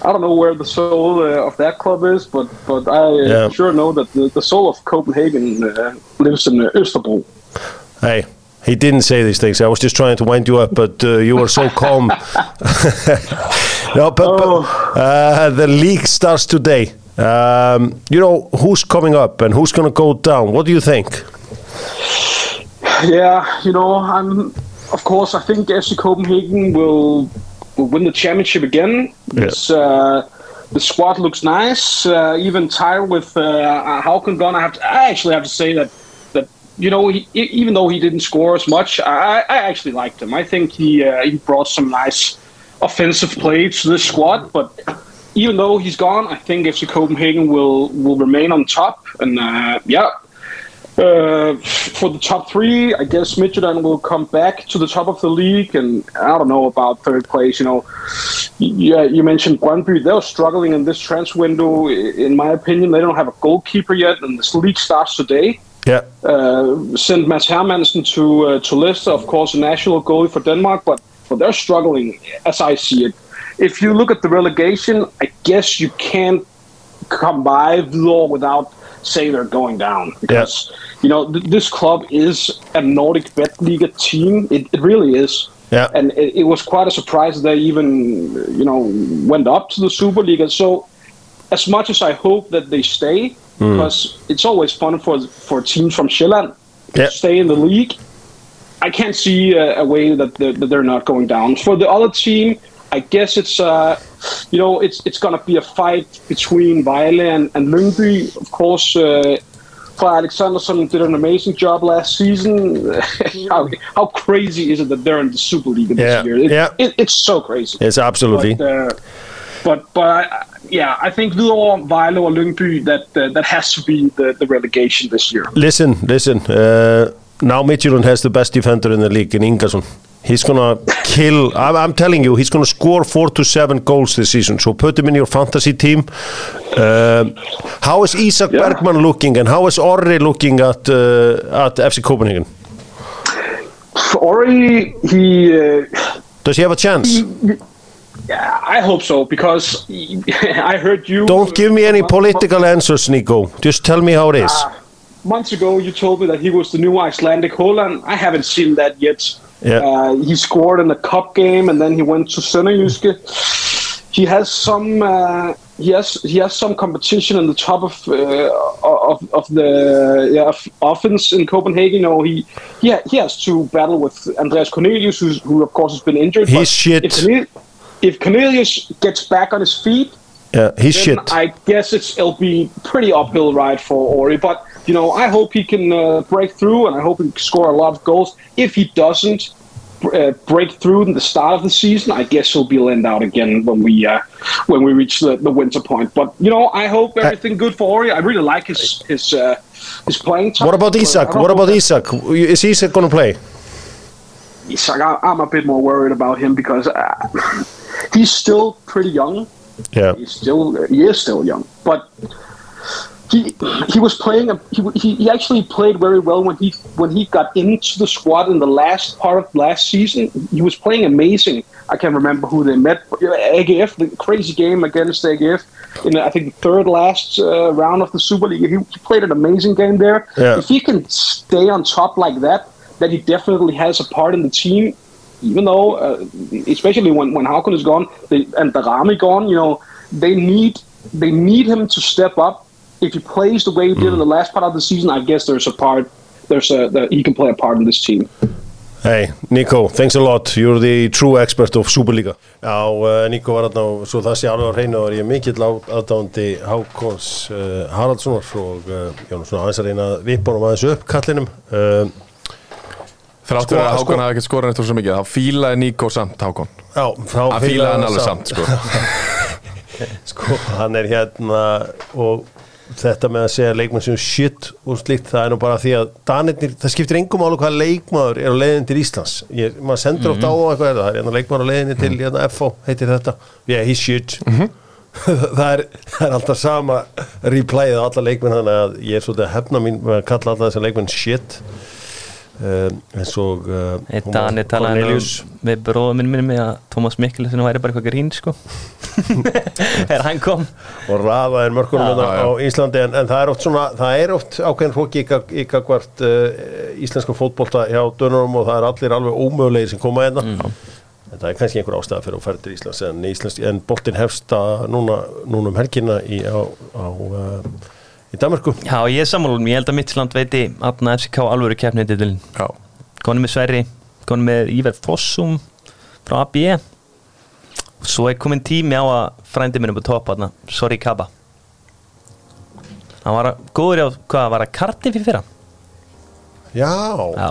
S4: I don't know where the soul uh, of that club is, but but I
S1: Yeah.
S4: sure know that the, the soul of Copenhagen uh, lives in uh, Istanbul.
S1: Hey, he didn't say these things. I was just trying to wind you up, but uh, you were so calm. no, but,
S4: Oh.
S1: but uh, the league starts today. Um, you know who's coming up and who's going to go down. What do you think?
S4: Yeah, you know, I'm of course I think FC Copenhagen will will win the championship again.
S1: Yeah.
S4: Uh, the squad looks nice. Uh, even tired with uh, Hauken gone, I have to, I actually have to say that you know he, even though he didn't score as much, I, I actually liked him. I think he uh, he brought some nice offensive play to this squad, but. Even though he's gone, I think FC Copenhagen will will remain on top, and uh, yeah, uh, for the top three, I guess Midtjylland will come back to the top of the league, and I don't know about third place. You know, yeah, you mentioned Brøndby; they're struggling in this transfer window. In my opinion, they don't have a goalkeeper yet, and this league starts today.
S1: Yeah,
S4: Uh, send Mads Hermansen to uh, to Leicester, of course, a national goalie for Denmark, but but they're struggling as I see it. If you look at the relegation, I guess you can't come by Vlor without say they're going down because you know th- this club is a Nordic Betliga team. It, it really is.
S1: Yeah.
S4: and it, it was quite a surprise they even you know went up to the Super Superliga. So as much as I hope that they stay, because it's always fun for for teams from Sjælland to stay in the league. I can't see a, a way that they're, that they're not going down. For the other team, I guess it's uh, you know it's it's gonna be a fight between Vejle and, and Lyngby. Of course, uh, Clyde Alexanderson did an amazing job last season. how, how crazy is it that they're in the Super League this
S1: Yeah,
S4: year? It-
S1: yeah.
S4: it- it's so crazy.
S1: It's absolutely.
S4: But, uh, but but I- yeah, I think Hvidovre, Vejle, or Lyngby that uh, that has to be the, the relegation this year.
S1: Listen, listen. Uh, now Midtjylland has the best defender in the league in Ingason. He's gonna kill. I'm, I'm telling you, he's gonna score four to seven goals this season. So put him in your fantasy team. Um, how is Isak
S4: Yeah.
S1: Bergman looking, and how is Orri looking at uh, at FC Copenhagen?
S4: Ori, he. Uh,
S1: Does he have a chance?
S4: Yeah, I hope so because I heard you.
S1: Don't give me any political answers, Nico. Just tell me how it is.
S4: Months ago, you told me that he was the new Icelandic Holland. I haven't seen that yet.
S1: Yeah.
S4: Uh, he scored in the cup game, and then he went to Sønderjyske. He has some. Uh, he has he has some competition in the top of uh, of, of the yeah, of offense in Copenhagen. Know, he he, ha- he has to battle with Andreas Cornelius, who's, who of course has been injured.
S1: He's shit.
S4: If, if Cornelius gets back on his feet,
S1: Yeah, he's shit.
S4: I guess it's it'll be pretty uphill ride for Ori. But you know, I hope he can uh, break through, and I hope he can score a lot of goals. If he doesn't uh, break through in the start of the season, I guess he'll be lent out again when we uh, when we reach the, the winter point. But you know, I hope everything good for Ori. I really like his his uh, his playing time.
S1: What about Isak? What about Isak? Is Isak gonna play?
S4: Isak, I, I'm a bit more worried about him because uh, he's still pretty young.
S1: Yeah.
S4: he's still he is still young, but he he was playing a, he, he he actually played very well when he when he got into the squad in the last part of last season. He was playing amazing. I can't remember who they met. AGF, the crazy game against AGF in I think the third last uh, round of the Super League. He, he played an amazing game there.
S1: Yeah.
S4: If he can stay on top like that, then he definitely has a part in the team even though, uh, especially when when Hauken is gone they, and Darami gone, you know, they need they need him to step up. If he plays the way he did in the last part of the season, I guess there's a part there's a that he can play a part in this team.
S1: Hey, Nico, thanks a lot. You're the true expert of Superliga. Já, uh, Nico var og svo það sé alveg á hreinu og ég er mikill aðdándi Hákons uh, Haraldssonar og uh, ég svona aðeins að reyna að vipa honum aðeins upp kallinum.
S2: Þráttur
S1: Sko-
S2: að Hákon
S1: sko-
S2: hafi ekkert skorað neitt svo mikið þá fílaði Níko samt Hákon.
S1: Já, þá
S2: að fílaði hann alveg samt. sko.
S1: sko, hann er hérna og þetta með að segja leikmenn sem shit og slíkt, það er nú bara því að Danirnir, það skiptir engum álu hvað leikmaður er á leiðin til Íslands. Ég, maður sendur oft á eitthvað er það, er hérna leikmaður á leiðinni til hérna, FO, heitir þetta. Yeah, he's shit. Það, er, það er alltaf sama replayið á alla leikmenn þannig að ég er svolítið að hefna mín með að kalla alla þessar leikmenn shit eins og
S3: Dani talaði um
S1: Cornelius.
S3: við bróðum minn minni að Thomas Mikkelsen væri bara eitthvað grín sko. Þegar hann kom.
S1: Og raða er mörkunum hérna á Íslandi en, en það er oft svona, það er oft ákveðin í gagvart uh, íslenska fótbolta hjá dönurum og það er allir alveg ómögulegir sem koma hérna. En það er kannski einhver ástæða fyrir að færa til Íslands en, Íslands, en boltin hefst að núna, núna um helgina í, á, á uh, í Danmarku
S3: Já, ég er sammálum, ég held að Midtjylland veiti Atna FCK alvöru keppni til konum með Sverri, konum með Íver Fossum frá AB og svo er komin tími á að frændi minn upp á topp aðna, sorry Kaba. Hann var að, góður á hvað var að Cardiff í fyrra?
S1: Já,
S3: Já,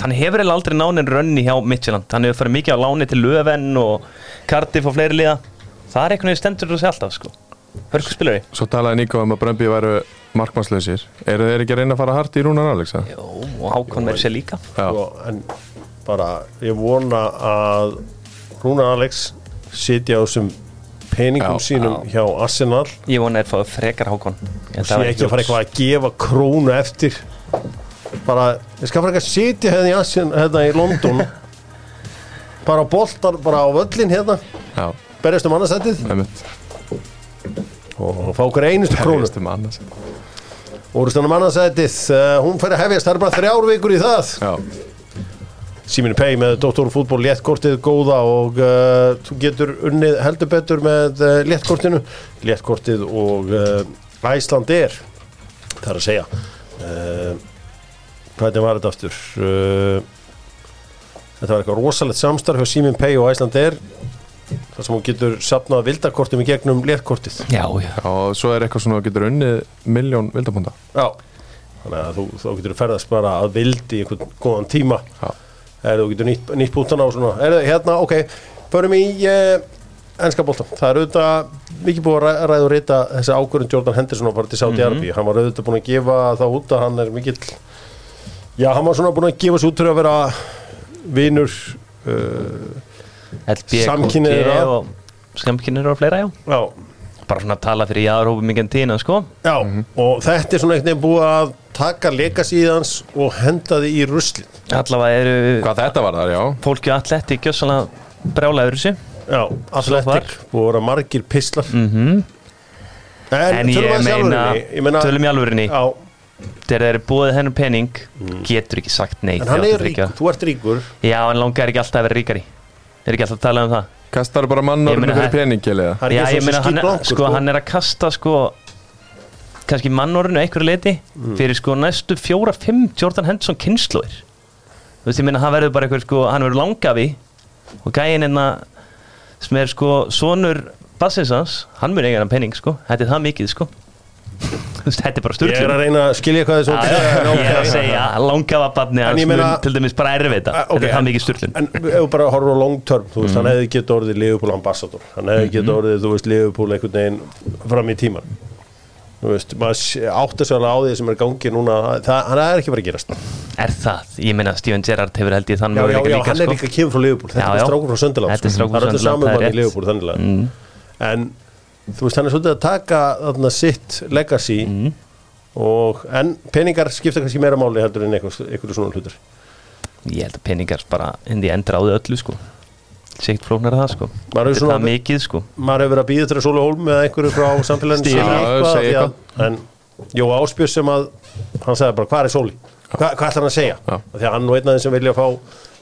S3: hann hefur eiginlega aldrei nánin rönni hjá Midtjylland, hann hefur farið mikið á láni til Löven og Cardiff og fleiri liða. Það er einhvern veginn stendur þú sig alltaf sko hörku spilari?
S2: Svo talaði Níko um að Brömbi væru markmannslausir. Eru þeir ekki að reyna að fara hart í Rúnar Alex?
S3: Jó, og Hákon verður sér líka.
S2: Já,
S1: sko, en bara ég vona að Rúnar Alex sitja á þessum peningum
S2: Já,
S1: sínum hjá Arsenal.
S3: Ég vona að fáið frekar Hákon.
S1: Og sé ekki að fara eitthvað að gefa krónu eftir. Bara, ég skal fara ekki að sitja hérna í Asien, hérna í London. Bara boltar bara á völlin hérna,
S2: já,
S1: berjast um annarsættið og fá okkur einustu krónu.
S2: Um
S1: úrstunum annarsættið, uh, hún fer að hefjast það er bara þrjár vikur í það.
S2: Já,
S1: Síminu Pei með Dr. Fútból léttkortið góða og uh, þú getur unnið heldur betur með uh, léttkortinu. Léttkortið og Æsland er það er að segja. Hvernig var þetta aftur? Uh, þetta var eitthvað rosalegt samstarf hjá Símin Pei og Æsland er þar sem hún getur sapnað vildakortum í gegnum léttkortið.
S3: Já, já,
S2: já, og svo er eitthvað svona að getur unnið miljón vildabúnda
S1: Já. Þannig að þú, þú getur ferðast bara að vildi í einhvern góðan tíma.
S2: Já,
S1: er þú getur nýtt, nýtt bútana og svona. Er það hérna, ok, förum í uh, ennska bólta, það er auðvitað mikið búið að ræ- ræða og reyta þessi ákvörðun Jordan Henderson að fara til Saudi Arabi hann var auðvitað búin að gefa það út að hann er mikill já, hann var svona búin að gefa sig út fyrir að vera vinur uh,
S3: LB,
S1: Samkynhneigðra.
S3: KG og skamkynir og fleira, já.
S1: Já,
S3: bara svona að tala fyrir jáðarhópum mikið tína, sko.
S1: Já og þetta er svona einhvern veginn búið að taka legacy hans og henda því í ruslin
S3: allavega eru
S2: hvað þetta var þar, já.
S3: fólki og atletti gjössalega brjálæður þessu.
S1: Já, Athletic, búið að vera margir pislar mm -hmm. en,
S3: en ég meina,
S1: ég meina
S3: tölum í alvörinni
S1: já,
S3: þegar þeir eru búið hennar pening getur ekki sagt nei
S1: en hann er
S3: þú
S1: rík,
S3: þriggja.
S1: þú ert ríkur.
S3: Já, en langar ekki alltaf að vera ríkari er ekki alltaf að tala um það?
S2: Kastar bara
S3: meina,
S2: fyrir pening eða?
S3: Já, ég meina, hann,
S1: blankur
S3: sko, hann er að kasta sko kannski mannorinu einhverju leiti
S1: Mm.
S3: fyrir sko næstu fjóra-fimm Jordan Henderson kynnslóðir þú veist, ég meina, hann verður bara einhver sko, hann verður langafi og gæinn hérna sem er sko sonur Bassinsans, hann mun eiga hann penning sko, er það mikið sko þetta er bara
S1: Ég er að reyna að skilja hvað þessum
S3: ég er að segja, langafa barni
S1: En
S3: hans
S1: ég meina-
S3: mun til dæmis bara erfið
S1: Ah,
S3: þetta.
S1: Ok,
S3: þetta er það mikið sturglun
S1: En ef við bara horfum á long term Þú veist, hann
S3: Mhm.
S1: hefði getið orðið Liverpool ambassador. Hann hefði getið orðið, þú veist, Liverpool einhvern veginn fram í tíman Þú veist, maður sé- áttar sig alveg á því sem er gangi núna. Það, Hann er ekki bara að gerast.
S3: Er það, ég meina Steven Gerrard hefur held ég þann
S1: Já, já, já, hann er
S3: sko.
S1: líka kemur frá Liverpool. Þetta er strákur frá Söndaland
S3: Þetta er frá
S1: Það er öllu
S3: Sunderland,
S1: saman
S3: það er
S1: mann í. Liverpool þannig
S3: Mm.
S1: En, þú veist, hann er svolítið að taka þarna sitt legacy
S3: Mm.
S1: og, En peningar skipta kannski meira máli heldur en eitthvað svona hlutur
S3: ég held að peningar bara hindi endur á þau öllu sko. Sikt flóknar það sko. Þetta er það mikið sko.
S1: maður hefur verið að býða til að Sólu Hólm eða einhverju frá samfélaginu
S3: Stíl.
S1: að- en Jó Áspjör sem að hann sagði bara hvað er Sóli? Hva, hvað ætlar hann að segja? Því að hann og einn þeim sem vilja fá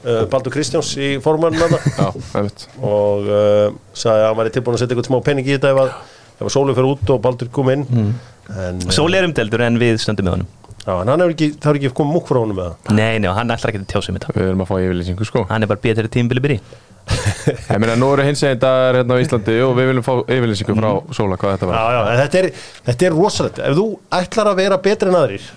S1: uh, Baldur Kristjáns í formann
S2: Já, einmitt.
S1: Og uh, sagði að hann væri tilbúin að setja eitthvað smá pening í þetta ef að, ef að Sóli fyrir út og Baldur kom inn.
S3: Mm.
S1: en, uh,
S3: Sóli er umdeldur en við stöndum með honum.
S1: Já, en hann hefur ekki, það er ekki komið múk frá honum með það
S3: nei, nei, hann ætlar ekki að tjása um þetta.
S2: Við erum að fá yfirlýsingu sko.
S3: Hann er bara betur tímbili byrji.
S2: Ég meina, nú eru hins eginn dagar hérna á Íslandi og við viljum fá yfirlýsingu frá Sóla hvað þetta
S1: já,
S2: var.
S1: Já, en þetta er, þetta er rosalegt. Ef þú ætlar að vera betri en aðrir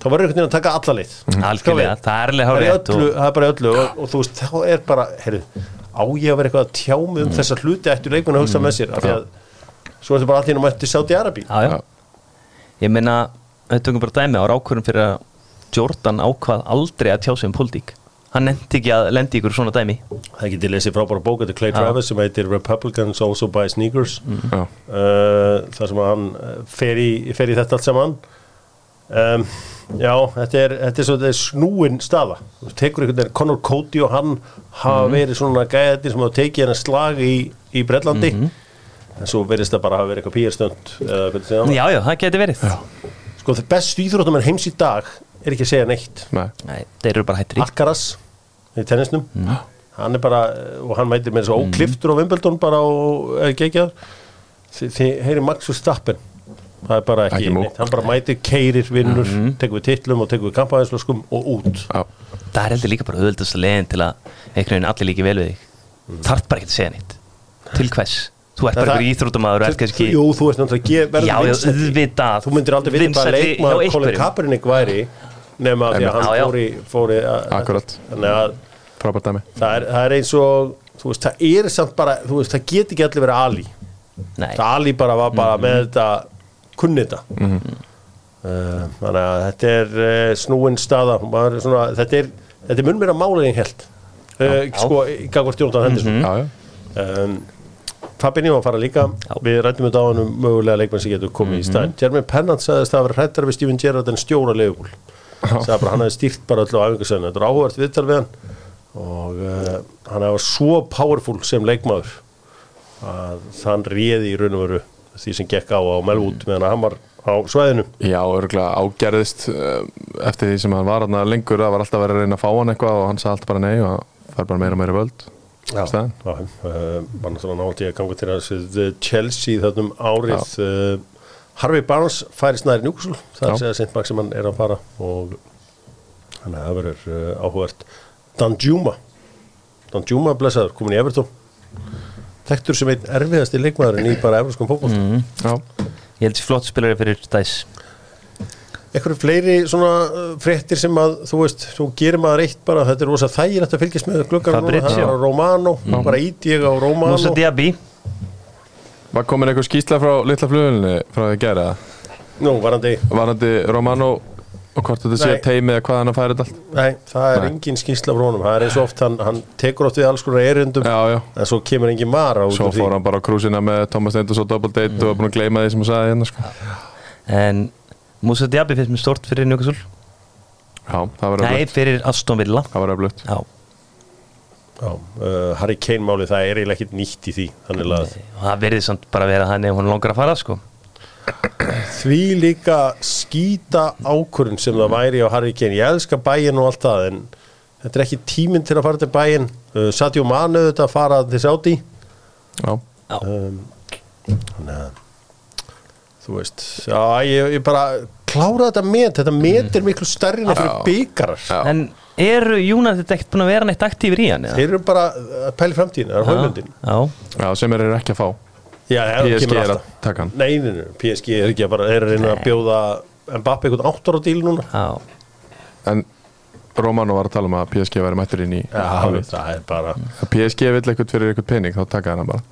S1: þá verður einhvern veginn að taka alla leið.
S3: Algjörlega, það er alveg
S1: það
S3: hár
S1: er, í
S3: rétt
S1: öllu,
S3: og,
S1: það er bara öllu og, og þú veist, þá er bara heyrðu, á ég að vera eitthvað að tjá mig um þessa hluti? Ættu leikmenn að hugsa með sér? Af því að svo ertu bara allir um að Saudi Arabi
S3: já, já. ég meina, við tökum bara dæmi á rákurum fyrir að Jordan ákvað aldrei að tjá sig um pólitík. Hann nefndi ekki að lendi ykkur svona dæmi.
S1: Það getið lesið frábæra bók eftir Clay
S3: Já.
S1: Travis sem heitir Republicans Also Buy Sneakers.
S2: Já,
S1: uh, þar sem hann uh, fer í, fer í þetta allt saman um, já, þetta er, þetta er svo þetta er snúin staða. Þú tekur einhvern veginn, Conor Cody og hann hafa verið svona gæðir sem hafa tekið hennar slag í, í Bretlandi. En svo verðist það bara hafa verið eitthvað pýrstönd hann
S3: já, já, það geti verið.
S1: Sko það bestu íþróttum en heims í dag er ekki að segja neitt.
S2: Nei,
S3: Nei, þeir eru bara hættir í.
S1: Alcaraz í tennisnum. Hann er bara, og hann mætir með þessu ókliftur á Wimbledon bara og ekki þið, þið heyri Max Verstappen það er bara ekki,
S2: Ekki
S1: hann bara mætir keirir, vinnur, tekur við titlum og tekur við kampaðinslöskum og út.
S2: Já,
S3: það er heldur líka bara auðvöldast að leiðin til að einhvern veginn allir líki vel við þig. Þarf bara ekki að segja neitt. Til hvers, þú ert
S1: Það-
S3: bara ert kannski
S1: Jú, þú veist náttúrulega að. Þú myndir aldrei vita hvað
S3: Vinsælli hjá
S1: leikmaður Colin. Kaepernick væri nema því að hann
S3: Já, já.
S1: fór í, fór í að-
S2: Akkurat.
S1: Að
S2: frábært dæmi.
S1: Það er, það er eins og þú veist, það er samt bara, þú veist, það get ekki allir verið Ali.
S3: Nei,
S1: það Ali bara var bara með þetta kunni þetta. Uh, þannig að þetta er uh, snúin staða. Svona, þetta er, er mun meira máli en ég held uh, sko, gagvart Jónatan Henderson.
S2: Já, já,
S1: um, Fabinho að fara líka. Við rættum þetta á hann um mögulega leikmenn sem getur komið í stæðin Jeremy Pennant sagðist að vera hrættar við Steven Gerrard en stjóra bara hann hefði stýrt bara öllu á æfingarsöðinu þetta er áhugavert viðtal við hann. Og uh, hann hefði svo powerful sem leikmaður að hann réði í raun og veru því sem gekk á á Melwood meðan að hann var á svæðinu.
S2: Já örgulega ágerðist uh, eftir því sem hann var hann lengur það var alltaf verið að reyna að fá hann eitthvað og hann sagði alltaf bara nei og það fær bara meira og meira völd.
S1: Já, já, uh, var náttúrulega nátt ég að ganga til að þessi Chelsea þarna um árið uh, Harvey Barnes færi snæri Newcastle það er að Sint Maximan er að fara og þannig að það verður uh, áhugavert. Danjuma Danjuma blessaður, komin í Everton Þekktur sem einn erfiðasti leikmaðurinn í bara everskum fótboll mm.
S2: Já,
S3: ég held sér flott spilari fyrir dæs
S1: Eitthvað fleiri svona uh, fréttir sem að þú veist, þú gerir maður eitt bara þetta er rosa þægilegt að fylgjast með gluggar
S3: Fabrizio.
S1: það er á Romano, bara ít ég á Romano.
S3: Musa Diaby.
S2: Var komin eitthvað skýsla frá litla flugunni frá því að gera
S1: Nú, varandi
S2: Varandi Romano og hvort þetta sé
S1: Nei.
S2: teimi eða hvað hann að færa þetta allt?
S1: Nei, það er
S2: Nei.
S1: engin skýrsla frá honum. Það er eins og oft, hann, hann tekur oft við alls konar erindum
S2: Já, já,
S1: En svo kemur engin vara út
S2: svo
S1: úr því.
S2: fór hann bara á krúsina með Thomas Stenders og Double Date og var búin að gleyma því sem hann sagði hérna sko.
S3: en Musa Diaby finnst mér stort fyrir Newcastle.
S2: Já, það var
S3: Nei,
S2: öflugt
S3: fyrir Aston Villa.
S2: Það var öflugt
S3: Já,
S1: Já, uh, Harry Kane máli, það er eiginlega ekkit nýtt í því. Þannig að
S3: það verði samt bara að vera þannig ef hún langar að fara sko
S1: því líka skýta ákvörun sem það væri á Harry Kane. Ég elska bæinn og allt það En þetta er ekki tíminn til að fara til bæinn. Uh, Sadio Manu þetta að fara til Saudi.
S2: Já,
S1: um, Þú veist, já, ég, ég bara klára þetta met, þetta met er miklu stærri en fyrir byggarar
S2: Já.
S3: En eru United ekkert búin að vera neitt aktífur í hann? eða?
S1: Þeir eru bara að pæli framtíðin, það er hóðlundin
S3: Já,
S2: sem er ekki að fá
S1: Já, ef það
S2: PSG
S1: kemur
S2: er
S1: alltaf.
S2: að taka hann.
S1: Nei, nei, nei, PSG er ekki að bara er að reyna að bjóða Mbappe einhvern áttur á díl núna.
S3: Já.
S2: En Romano var að tala um að PSG væri mættur inn í
S1: Já,
S2: hálfið.
S1: það er bara
S2: Að PSG vill eitthvað fyrir eitthvað pening þá taka hann bara.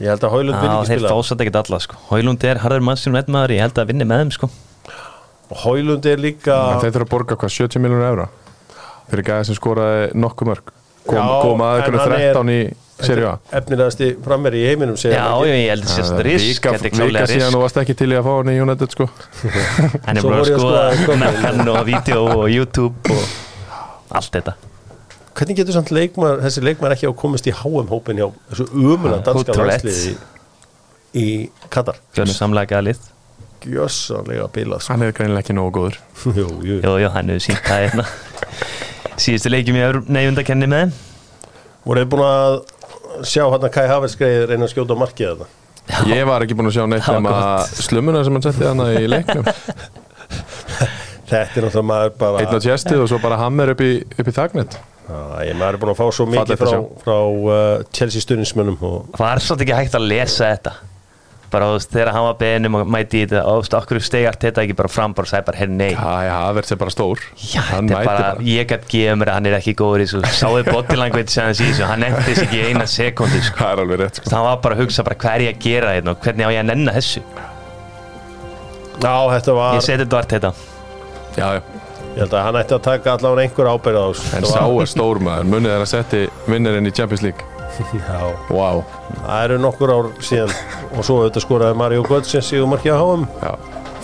S1: Ég held að Hóðlund vil
S3: Já,
S1: ekki
S3: þeir
S1: spila.
S3: fásat ekkert alla sko. Hólund er harður mannsinn og maður, ég held að vinni með þeim sko.
S1: Og Hóðlund er líka
S2: En þeir þurfa að borga hvað 70 miljónur evra? Fyrir gæði sem skoraði nokkuð mörg. Kom,
S1: Já,
S2: kom að
S1: en hann er-
S2: 13 í
S1: efnilegasti frammeri í heiminum
S3: Já,
S1: margir.
S3: ég held að risk
S2: Vika,
S3: Þetta er
S2: vika
S3: klálega
S2: síðan
S3: risk
S2: þú varst ekki til í að fá hann í United sko.
S3: Hann er búin að
S1: ég að
S3: skoða með hann og vídeo og YouTube og allt þetta.
S1: Hvernig getur samt leikmar, þessi leikmar ekki á að komast í HM-hópin hjá þessu umulega danska landsliði í, í Katar?
S3: Gjörnum samlega lið.
S1: Gjössanlega bilað sko.
S2: hann er greinilega ekki nógu góður.
S1: Jú, jú.
S3: Jú, jú, hann hefur sínt það hérna. Síðustu leikjum í neyfundakenni með þeim.
S1: Voruð þið búin að sjá hann að Kai Havertz greið reyna að skjóta á markið þarna.
S2: Ég var ekki búin að sjá neitt
S3: Það
S2: nema
S3: gott.
S2: slumuna sem hann setti hann í leiknum.
S1: Þetta er náttúrulega maður bara
S2: einn á tjestið og svo bara hammer upp í, upp í þagnet
S1: Já, ég maður er búin að fá svo mikið
S2: að
S1: frá, frá uh, Chelsea stuðnismönnum og
S3: Var svolítið ekki hægt að lesa þetta bara þú veist, þegar hann var beðinum og mæti í þetta og þú veist, okkur stegi allt þetta ekki bara fram bara og sagði bara, herri nei.
S2: Já, já, Havertz er bara stór.
S3: Já,
S2: Hann
S3: þetta er
S2: mætir
S3: bara, ég gætt gefa mér að hann er ekki góður í þessu. Sáðu body language sem hann sé þessu? Hann nefndi þessu ekki í eina sekundi sko.
S2: Það er alveg rétt sko.
S3: hann var bara að hugsa bara hvað er ég að gera þetta og hvernig á ég að nenna þessu?
S1: Já, þetta var,
S3: ég seti þetta vart þetta
S2: Já, já.
S1: Ég held að hann ætti að taka allavega einhver ábyrð á þessu.
S2: En sá er stór maður. Munið er að setti vinnirinn í Champions League Vá.
S1: Það eru nokkur ár síðan og svo auðvitað skoraði Mario Götze síðan markið á HM
S2: Já,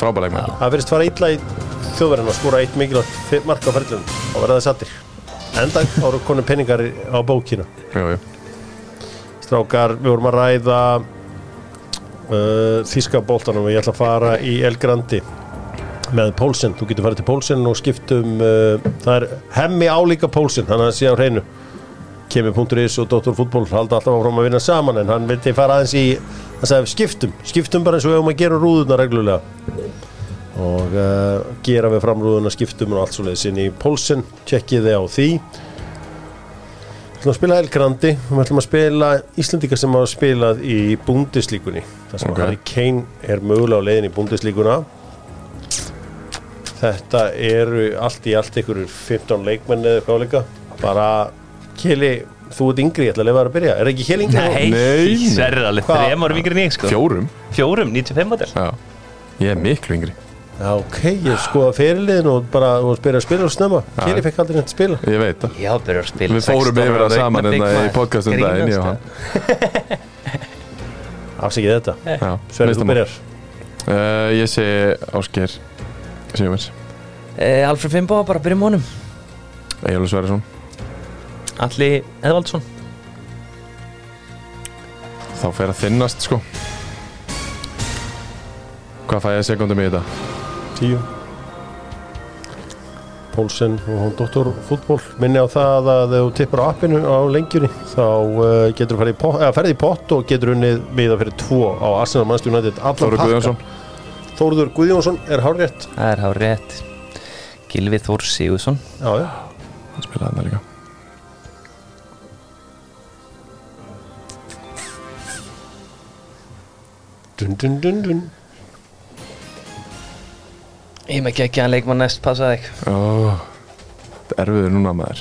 S2: frábæleik maður
S1: Það verðist fara illa í þjóðverðin að skora eitt mikilvægt mark á ferðlun og verða það sattir Enda ára konu penningar í- á bókina.
S2: Jú, jú
S1: Strákar, við vorum að ræða uh, Þíska boltanum. Og ég ætla að fara í El Grandi með Pólsen, þú getur farið til Pólsen og skiptum uh, það er hemmi álíka Pólsen, hann að sé á hreinu kemi.is og Dr. Fútból halda alltaf áfram að vinna saman en hann vildi fara aðeins í hann sagði skiptum, skiptum bara eins og við höfum að gera rúðuna reglulega og uh, gera við framrúðuna skiptum og allt svo leiðis inn í Pólsen tjekkið þið á því Við ætlum að spila El Grandi og við ætlum að spila Íslandika sem hafa spilað í Bundeslíkunni þar sem
S2: Ok.
S1: okay. Harry Kane er mögulega á leiðin í Bundeslíkuna Þetta eru allt í allt einhverjur 15 leikmenn eða eitthvað líka bara Kili, þú ert yngri, ég ætla að lefa þér að byrja. Er ekki Kili yngri?
S3: nei,
S2: Nei.
S1: Hvað?
S3: þrejum árum yngri en ég sko.
S2: Fjórum.
S3: Fjórum, 95 model.
S2: Já. Ég er miklu yngri.
S1: Já, ok, ég skoða fyrirliðin og bara og spyrja að spila og snemma.
S2: Já.
S1: Kili fekk aldrei neitt að spila.
S2: Ég veit það.
S3: Já, byrjar að spila
S2: Við fórum
S3: 16
S2: yfir það saman
S3: Big
S2: hérna í podcastum ég og hann.
S1: Afsækið þetta.
S2: Já,
S1: Sverri, þú byrjar.
S2: Uh, Ég sé Ásker Sigurvins
S3: Eh, Alfred Fimbo, bara byrjum honum.
S2: Egilur Sverrisson
S3: Alli Eðvaldsson.
S2: Þá fer að þinnast sko. Hvað fæ ég sekundum í þetta?
S1: Tíu. Pólsen og hún doktor fútból minni á það að ef þú tippar á appinu á lengjunni þá uh, getur þú farið í pott, eða ferði í pott og getur unnið miða fyrir tvo á Arsenal Manchester United. Allan
S2: Þóru
S1: pakka.
S2: Guðjónsson.
S1: Þóruður Guðjónsson er hárrétt?
S3: Það er hár rétt Gilvi Þór Sigursson
S1: Já, já.
S2: Hann spilaði þarna líka
S1: dun, dun, dun, dun.
S3: Ég með ekki að leikmann næst passa þig.
S2: Ó, Þetta er erfiður núna maður.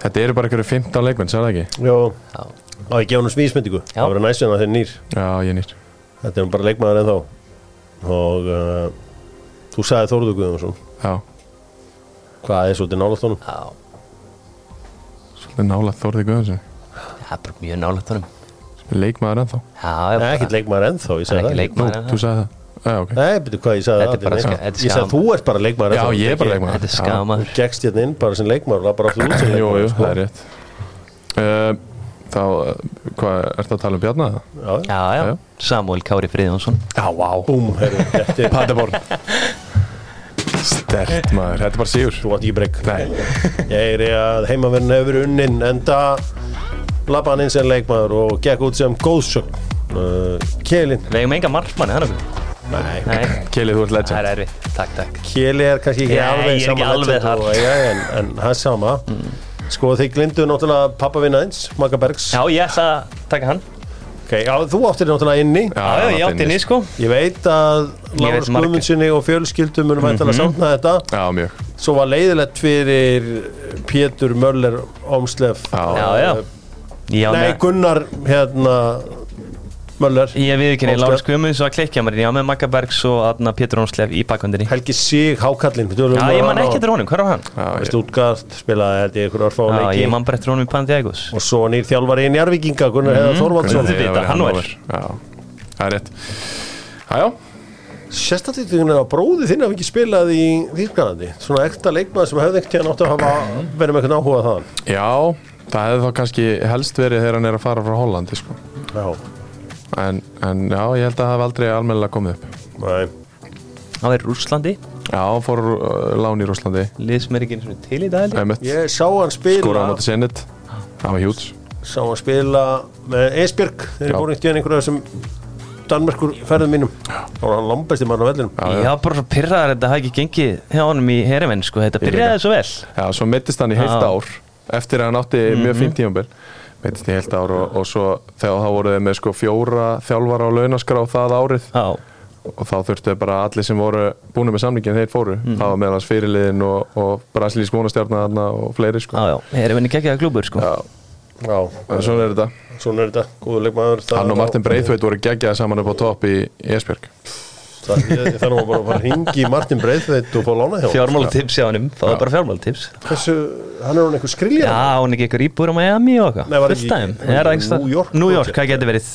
S2: Þetta eru bara einhverju 15 leikmenn, sagði það ekki?
S1: Jó,
S3: Já.
S1: á ég gefa hann svísmyndingu
S3: Já.
S1: það verður næsinn að þeir nýr.
S2: Já, ég nýr.
S1: Þetta er bara leikmaður en þá og uh, þú sagði Þóruður Guðjónsson.
S2: Já,
S1: hvað er svolítið nálægt honum?
S3: Já,
S2: svolítið nála Þórði Guðjónsson.
S3: Það er bara mjög nálægt honum
S2: Leikmaður ennþá?
S3: Já,
S1: Nei, ekkert leikmaður ennþá, ég
S3: Það
S1: sagði
S3: ekki
S1: það.
S2: Nú,
S3: leikmaður en
S2: þú
S3: það.
S2: sagði það. Já, ok.
S1: Nei, betur hvað ég sagði það
S3: bara
S1: Nei,
S3: ska- þetta er
S1: Ég sagði
S3: skam.
S1: þú ert bara leikmaður
S2: Já,
S1: ennþá,
S2: ég er bara leikmaður
S3: Þetta er
S2: Já.
S3: skamaður.
S1: Þú gekkst hérna inn bara sem leikmaður og bara aftur út sem
S2: Jú,
S1: leikmaður
S2: jú,
S1: sko.
S2: það er rétt. Uh, Þá, uh, hvað, ertu að tala um Bjarnar?
S1: Já, já.
S3: Já, já,
S2: Já.
S3: Samuel Kári Friðjónsson.
S2: Já, vá.
S1: Búm, herru, er
S2: Stert maður, þetta er bara sigur.
S1: Þú átt ekki breyk
S2: Nei,
S1: Ég er í að heimaverðin hefur unnin enda labba hann inn sem leikmaður og gekk út sem góðsögn. Uh, Kjelin
S3: Við eigum enga markmanni, þannig
S1: Nei,
S3: Nei,
S2: Kelly, þú ert
S3: það
S2: legend
S3: er erfitt, takk, takk.
S1: Kjeli er kannski ekki
S3: Nei,
S1: alveg
S3: ég er ekki
S1: sama
S3: alveg
S1: legend
S3: þar.
S1: og, ja, en, en það er sama. Sko þeir glindu náttúrulega pappa vinnaðins, Magga Bergs.
S3: Já, ég ætla að taka hann.
S1: Okay, Já, þú áttir náttúrulega inni.
S3: Já, já, ég átti henni, sko.
S1: Ég veit að Lárus
S3: veit marga.
S1: Guðmundssoni og fjölskyldum munum væntanlega
S3: Mhm.
S1: samtna þetta.
S2: Já, mjög.
S1: Svo var leiðilegt fyrir Pétur Möller Ómslef
S2: Já.
S3: Já, já á
S1: Nei, Gunnar hérna Möller
S3: Ég við ekki
S1: Óskar.
S3: Lárus Guðmunds var klikkja mér Ég á með Magga Bergs og Adna Pétur Ónslef í bakkvöndinni
S1: Helgi Sig, Hákallinn
S3: Já, ég man ekki eftir honum, hvað var hann?
S2: Já, ég-
S1: Stútgart spilaði held ég ykkur orðfá
S3: Já, ég man bara eftir honum í Pandiagos
S1: og svo nýr þjálfari í Njarvíkinga Gunnar Heiðar Þorvaldsson.
S3: Guðni.
S2: Nei,
S3: vita,
S2: það var. Já, það er rétt. Já, já,
S1: Sérstaklega að bróði þinn hafi ekki spilað í Þýrkanandi svona ekta leikmaður sem hefði ekkert tíðan átt að hafa verið með eitthvað áhuga þaðan.
S2: Já Það hefði þá kannski helst verið þegar hann er að fara frá Hollandi sko.
S1: Já,
S2: en, en já, ég held að það hef aldrei almennilega komið upp.
S1: Nei.
S3: Hann er í Rússlandi.
S2: Já, hann fór uh, lán í Rúslandi
S3: Lið sem er til í dag ég.
S1: Sá hann spila
S2: skóra á móti Senit Það var hjúts
S1: sá hann spila með Esbjörg
S2: Já.
S1: ég fór einhvern veginn einhverja þessum Danmerkur ferðum mínum. Þá var hann lambæsti mann á vellinum.
S2: Já,
S3: Ég
S2: já.
S3: bara svo pyrraðar að þetta hafi ekki gengið hjá honum í herjumenn sko, þetta
S2: líka.
S3: svo vel.
S2: Já, svo mittist hann í heilt ár eftir að hann átti mjög fínt tímabil. Meittist í heilt ár og, og svo þegar þá voru þeir með sko fjóra þjálfara á launaskrá það árið.
S3: Já,
S2: og þá þurftu bara allir sem voru búin með samlingin þeir fóru,
S3: Mm.
S2: það var meðalans fyrirliðin og, og brasilísk vonastjarnar og fleiri sko.
S3: já, já, erum við ekki að klúbur sko.
S2: Já,
S1: Já,
S2: en svona er þetta.
S1: Svona er þetta, góður leikmaður
S2: Hann og Martin Breithveit voru geggjaði saman upp á topp í Esbjörg
S1: Það ég- það er nú bara að að ringi Martin Breiðveit og fá lána hjá honum.
S3: Fjármálatips hjá hannum, það var bara fjármálatips.
S1: Hversu, hann er hún einhver skrilja
S3: Já, hún er ekki ykkur íbúr á Miami og
S1: Nei,
S3: eitthvað dæm,
S1: var
S3: er það
S1: ekki New York
S3: New York, hvað getur verið?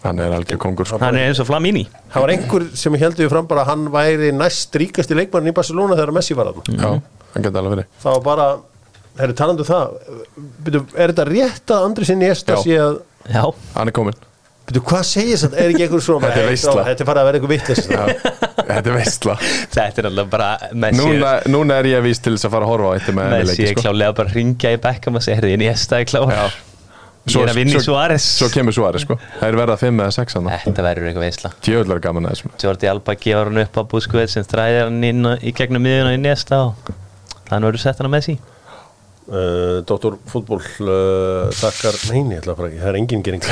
S2: Hann er algjör kongur sko.
S3: Hann er eins og Flamini.
S1: Það var einhver sem heldur við fram bara að hann væri næst ríkasti leikmarin í Barcelona þegar Messi var þarna.
S2: Já, hann geti alveg verið.
S1: Það var bara, herri talandu það byrju, Er þetta rétt að Andri sinni Að
S2: er
S1: byrju, Hvað segir þetta? Er ekki einhver svona
S2: Þetta er
S1: þá, Þetta er farið að vera einhver vitlis
S2: Þetta er veistla
S3: þetta er alltaf bara Messi
S2: núna, núna er ég víst til þess að fara að horfa á eitt með
S3: Messi
S2: leiki
S3: er
S2: sko.
S3: klálega bara að ringja í Beckham og segja, herði, ég er klár.
S2: Já.
S3: Ég er að vinna í Suárez.
S2: Svo kemur Suárez sko. Það er verða 5 eða 6 hann
S3: Þetta verður eitthvað veisla.
S2: Tjöðlar gaman að þessum
S3: Jordi Alba gefur hann upp á Busquets sem þræðir hann inn í gegnum miðuna í nesta og þannig verður sett hann á Messi
S1: uh, Dóttor fútból uh, Takkar, neini, ég ætla að fara ekki. Það er engin gering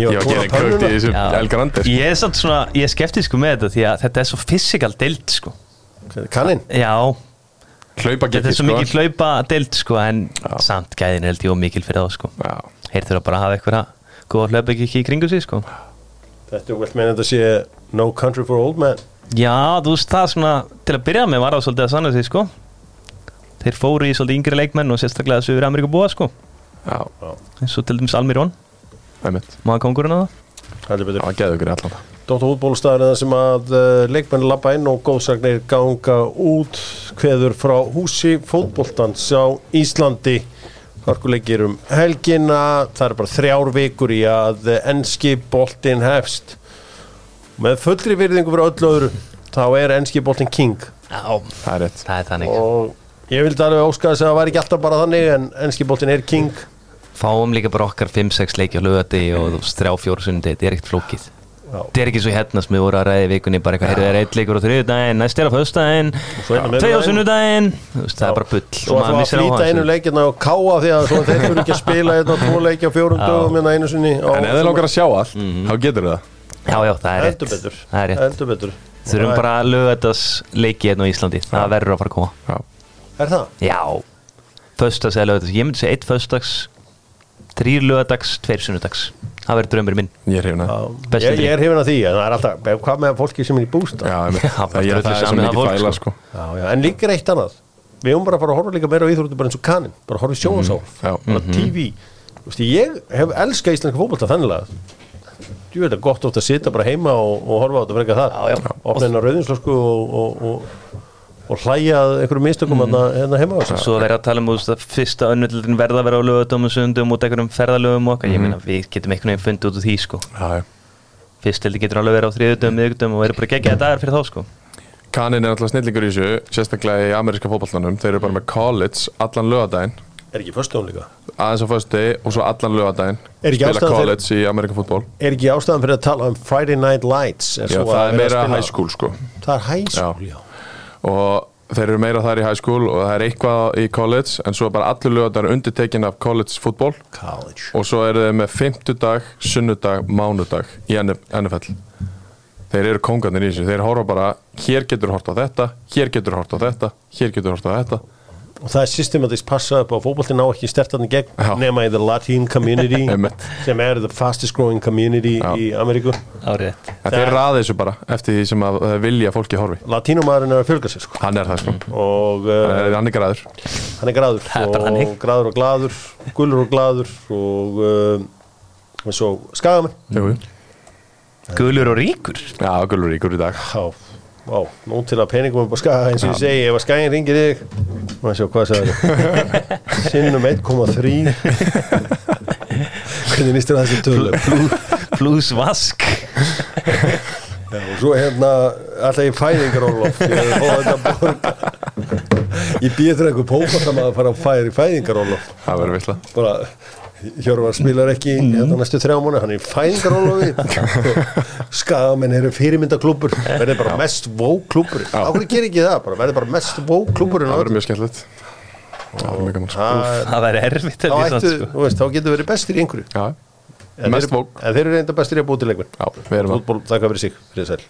S1: Ég
S2: var gera kvöld í þessu
S3: Já.
S2: El Grande sko.
S3: Ég er samt svona, ég er skeptísku með þetta því að þetta er svo physical deild sko.
S1: Kannin
S3: Já,
S2: Hlaupa
S3: þetta er svo
S2: sko.
S3: mikið hlaupa deild sko en
S2: Já.
S3: samt gæðin er held ég og mikil fyrir þá sko. Þeir þurfa bara að hafa eitthvað góða hlaupa ekki í kringu sig sko.
S1: Þetta er vel meina þetta sé No country for old men
S3: Já, þú veist það svona til að byrja með var það svolítið að sanna sig sko Þeir fóru í svolítið yngri leikmenn og sérstaklega Suður Ameríku búa sko.
S2: Já,
S3: eins og til dæmis Almirón,
S2: einmitt.
S3: Maður kongurinn að það?
S1: Heldur betur.
S2: Það geðu ykkur allan.
S1: Dóttar fútbólstaðar er það sem að uh, leikmenn lappa inn og góðsagnir ganga út kveður frá húsi fótbóltans á Íslandi. Harkuleikir um helgina. Það er bara þrjár vikur í að enski boltinn hefst. Með fullri virðingu fyrir öllu öðru þá er enski boltinn king.
S3: Já,
S2: Það er rétt.
S3: það er þannig.
S1: Og ég vildi alveg óska þess að það var ekki alltaf bara þannig en enski boltinn er king.
S3: Fáum líka bara okkar 5-6 leiki á lögati og 3-4 sundi, þetta er ekkert flókið. Þetta er ekki svo hérna sem við vorum að ræða í vikunni bara eitthvað, heyrðu það er eitt leikur á þriðudaginn, næst er á
S1: svo á
S3: tvei á veist, það er bara bull
S1: Svo ætlum við að flýta einu leikina og káa því að svo þeir fyrir ekki að spila hérna tvo leiki á fjórum dögum hérna einu sinni á-
S2: En ef þið langar að sjá allt Þá getur það.
S3: Já, já, það er rétt.
S1: Heldur betur.
S3: Það er rétt.
S1: Heldur betur.
S3: Þurfum bara að löga þetta leiki hérna á Íslandi Það verður að fara að koma.
S2: Já,
S1: Er það?
S3: Já, föstudags eða lögadags Ég myndi segja eitt föstudags Þrýr lögadags, tveir sunnudags. Það verður draumur minn.
S2: Ég er
S3: Bestu
S1: Ég, ég er hefinn að því en það er alltaf Hvað með fólki sem er í bústa?
S2: Já.
S3: Já,
S2: það er, það er
S3: það fólk,
S2: fæla
S3: sko.
S2: sko.
S1: Já, já, en líka er eitt annað. Við höfum bara að fara að horfa líka meira á íþróttu bara eins og kanin. Bara að horfa í sjónasá
S2: Já.
S1: bara TV Þú veist, Ég hef elskað íslenska fótbolta þannig Þú veit að gott ótt að sitja bara heima og, og horfa á þetta frekar það
S3: Já, já.
S1: Opna hérna rauðinslösku og, og, og, og hlæja að einhverjum mistökum mm. hérna heima á sig
S3: Svo verður að tala um að fyrsta önnvöldin verða að vera á lögadum og sundum út einhverjum ferðalögum og okkar. Ég meina við getum einhvern veginn fundið út úr því sko.
S2: Já, já.
S3: Fyrst heldur getur alveg verið á þriðutum, miðugdum og verður bara geggja dagar fyrir þá sko.
S2: Kanin er alltaf snillingur í þessu Sérstaklega í ameríska fótballtanum Þeir eru bara með college allan lögadaginn
S1: Er ekki föstum líka?
S2: Aðeins á föstu og svo allan lögadaginn
S1: Er ekki
S2: Spila
S1: ástæðan fyrir-
S2: college í ameríka fótball
S1: Er ekki ástæðan fyrir að tala um Friday Night Lights?
S2: Já,
S1: svo
S2: það
S1: að
S2: er meira high school sko.
S1: Það er high school, já,
S2: og þeir eru meira þar í high school og það er eitthvað í college en svo er bara allur lögadaginn undirtekin af college fútból
S1: College.
S2: Og svo eru þeir með fimmtudag, sunnudag, mánudag í NFL þeir eru kongarnir í þessu, þeir horfa bara hér getur hort á þetta, hér getur hort á þetta hér getur hort á þetta
S1: Og það er systematist passað upp á fótbolti ná ekki stertarni gegn
S2: Já.
S1: nema í the Latin community sem er the fastest growing community
S2: Já.
S1: í Ameríku.
S3: Árið
S2: en þeir raði þessu bara eftir því sem að þeir vilja fólki horfi.
S1: Latínumæðurinn er að fjölga sér sko.
S2: Hann er það sko,
S1: og uh,
S2: er, hann er græður
S1: hann er
S3: Það er bara
S1: og graður og glaður gullur og glaður og uh, og skagamenn.
S3: Gulur og ríkur?
S2: Já, gulur ríkur í dag.
S1: Já, Vá, nú til að peningum upp á skaga eins og ég segi, ef að skagin ringir þig maður sjá hvað sagði sinnum 1,3 hvernig nýstur það þessi tölu
S3: Plus vask.
S1: Já, og svo hérna alltaf í fæðingarólof ég er fóð þetta borga. Ég býð þér einhver pókvallum að fara að fæða í fæðingarólof
S2: það verður vissla
S1: bara Hjörvar spilar ekki hérna næstu þrjá mánu, hann er í fæðingarólofi skagamenn eru fyrirmyndaklúpur verður bara mest vóklúpur áhverju gerir ekki það, bara? Verður bara mest vóklúpur
S2: það verður mjög skemmtilegt. Það er mjög gaman sko.
S1: Er-
S3: erfitt
S1: Þá ættu,
S3: sko.
S1: þú veist, þá getur verið bestir í einhverju.
S2: Já,
S1: En
S2: mest
S1: þeir,
S2: vók.
S1: en þeir eru reynda bestir í að
S2: að
S1: Fútból, þakka fyrir sig, fyrir sæl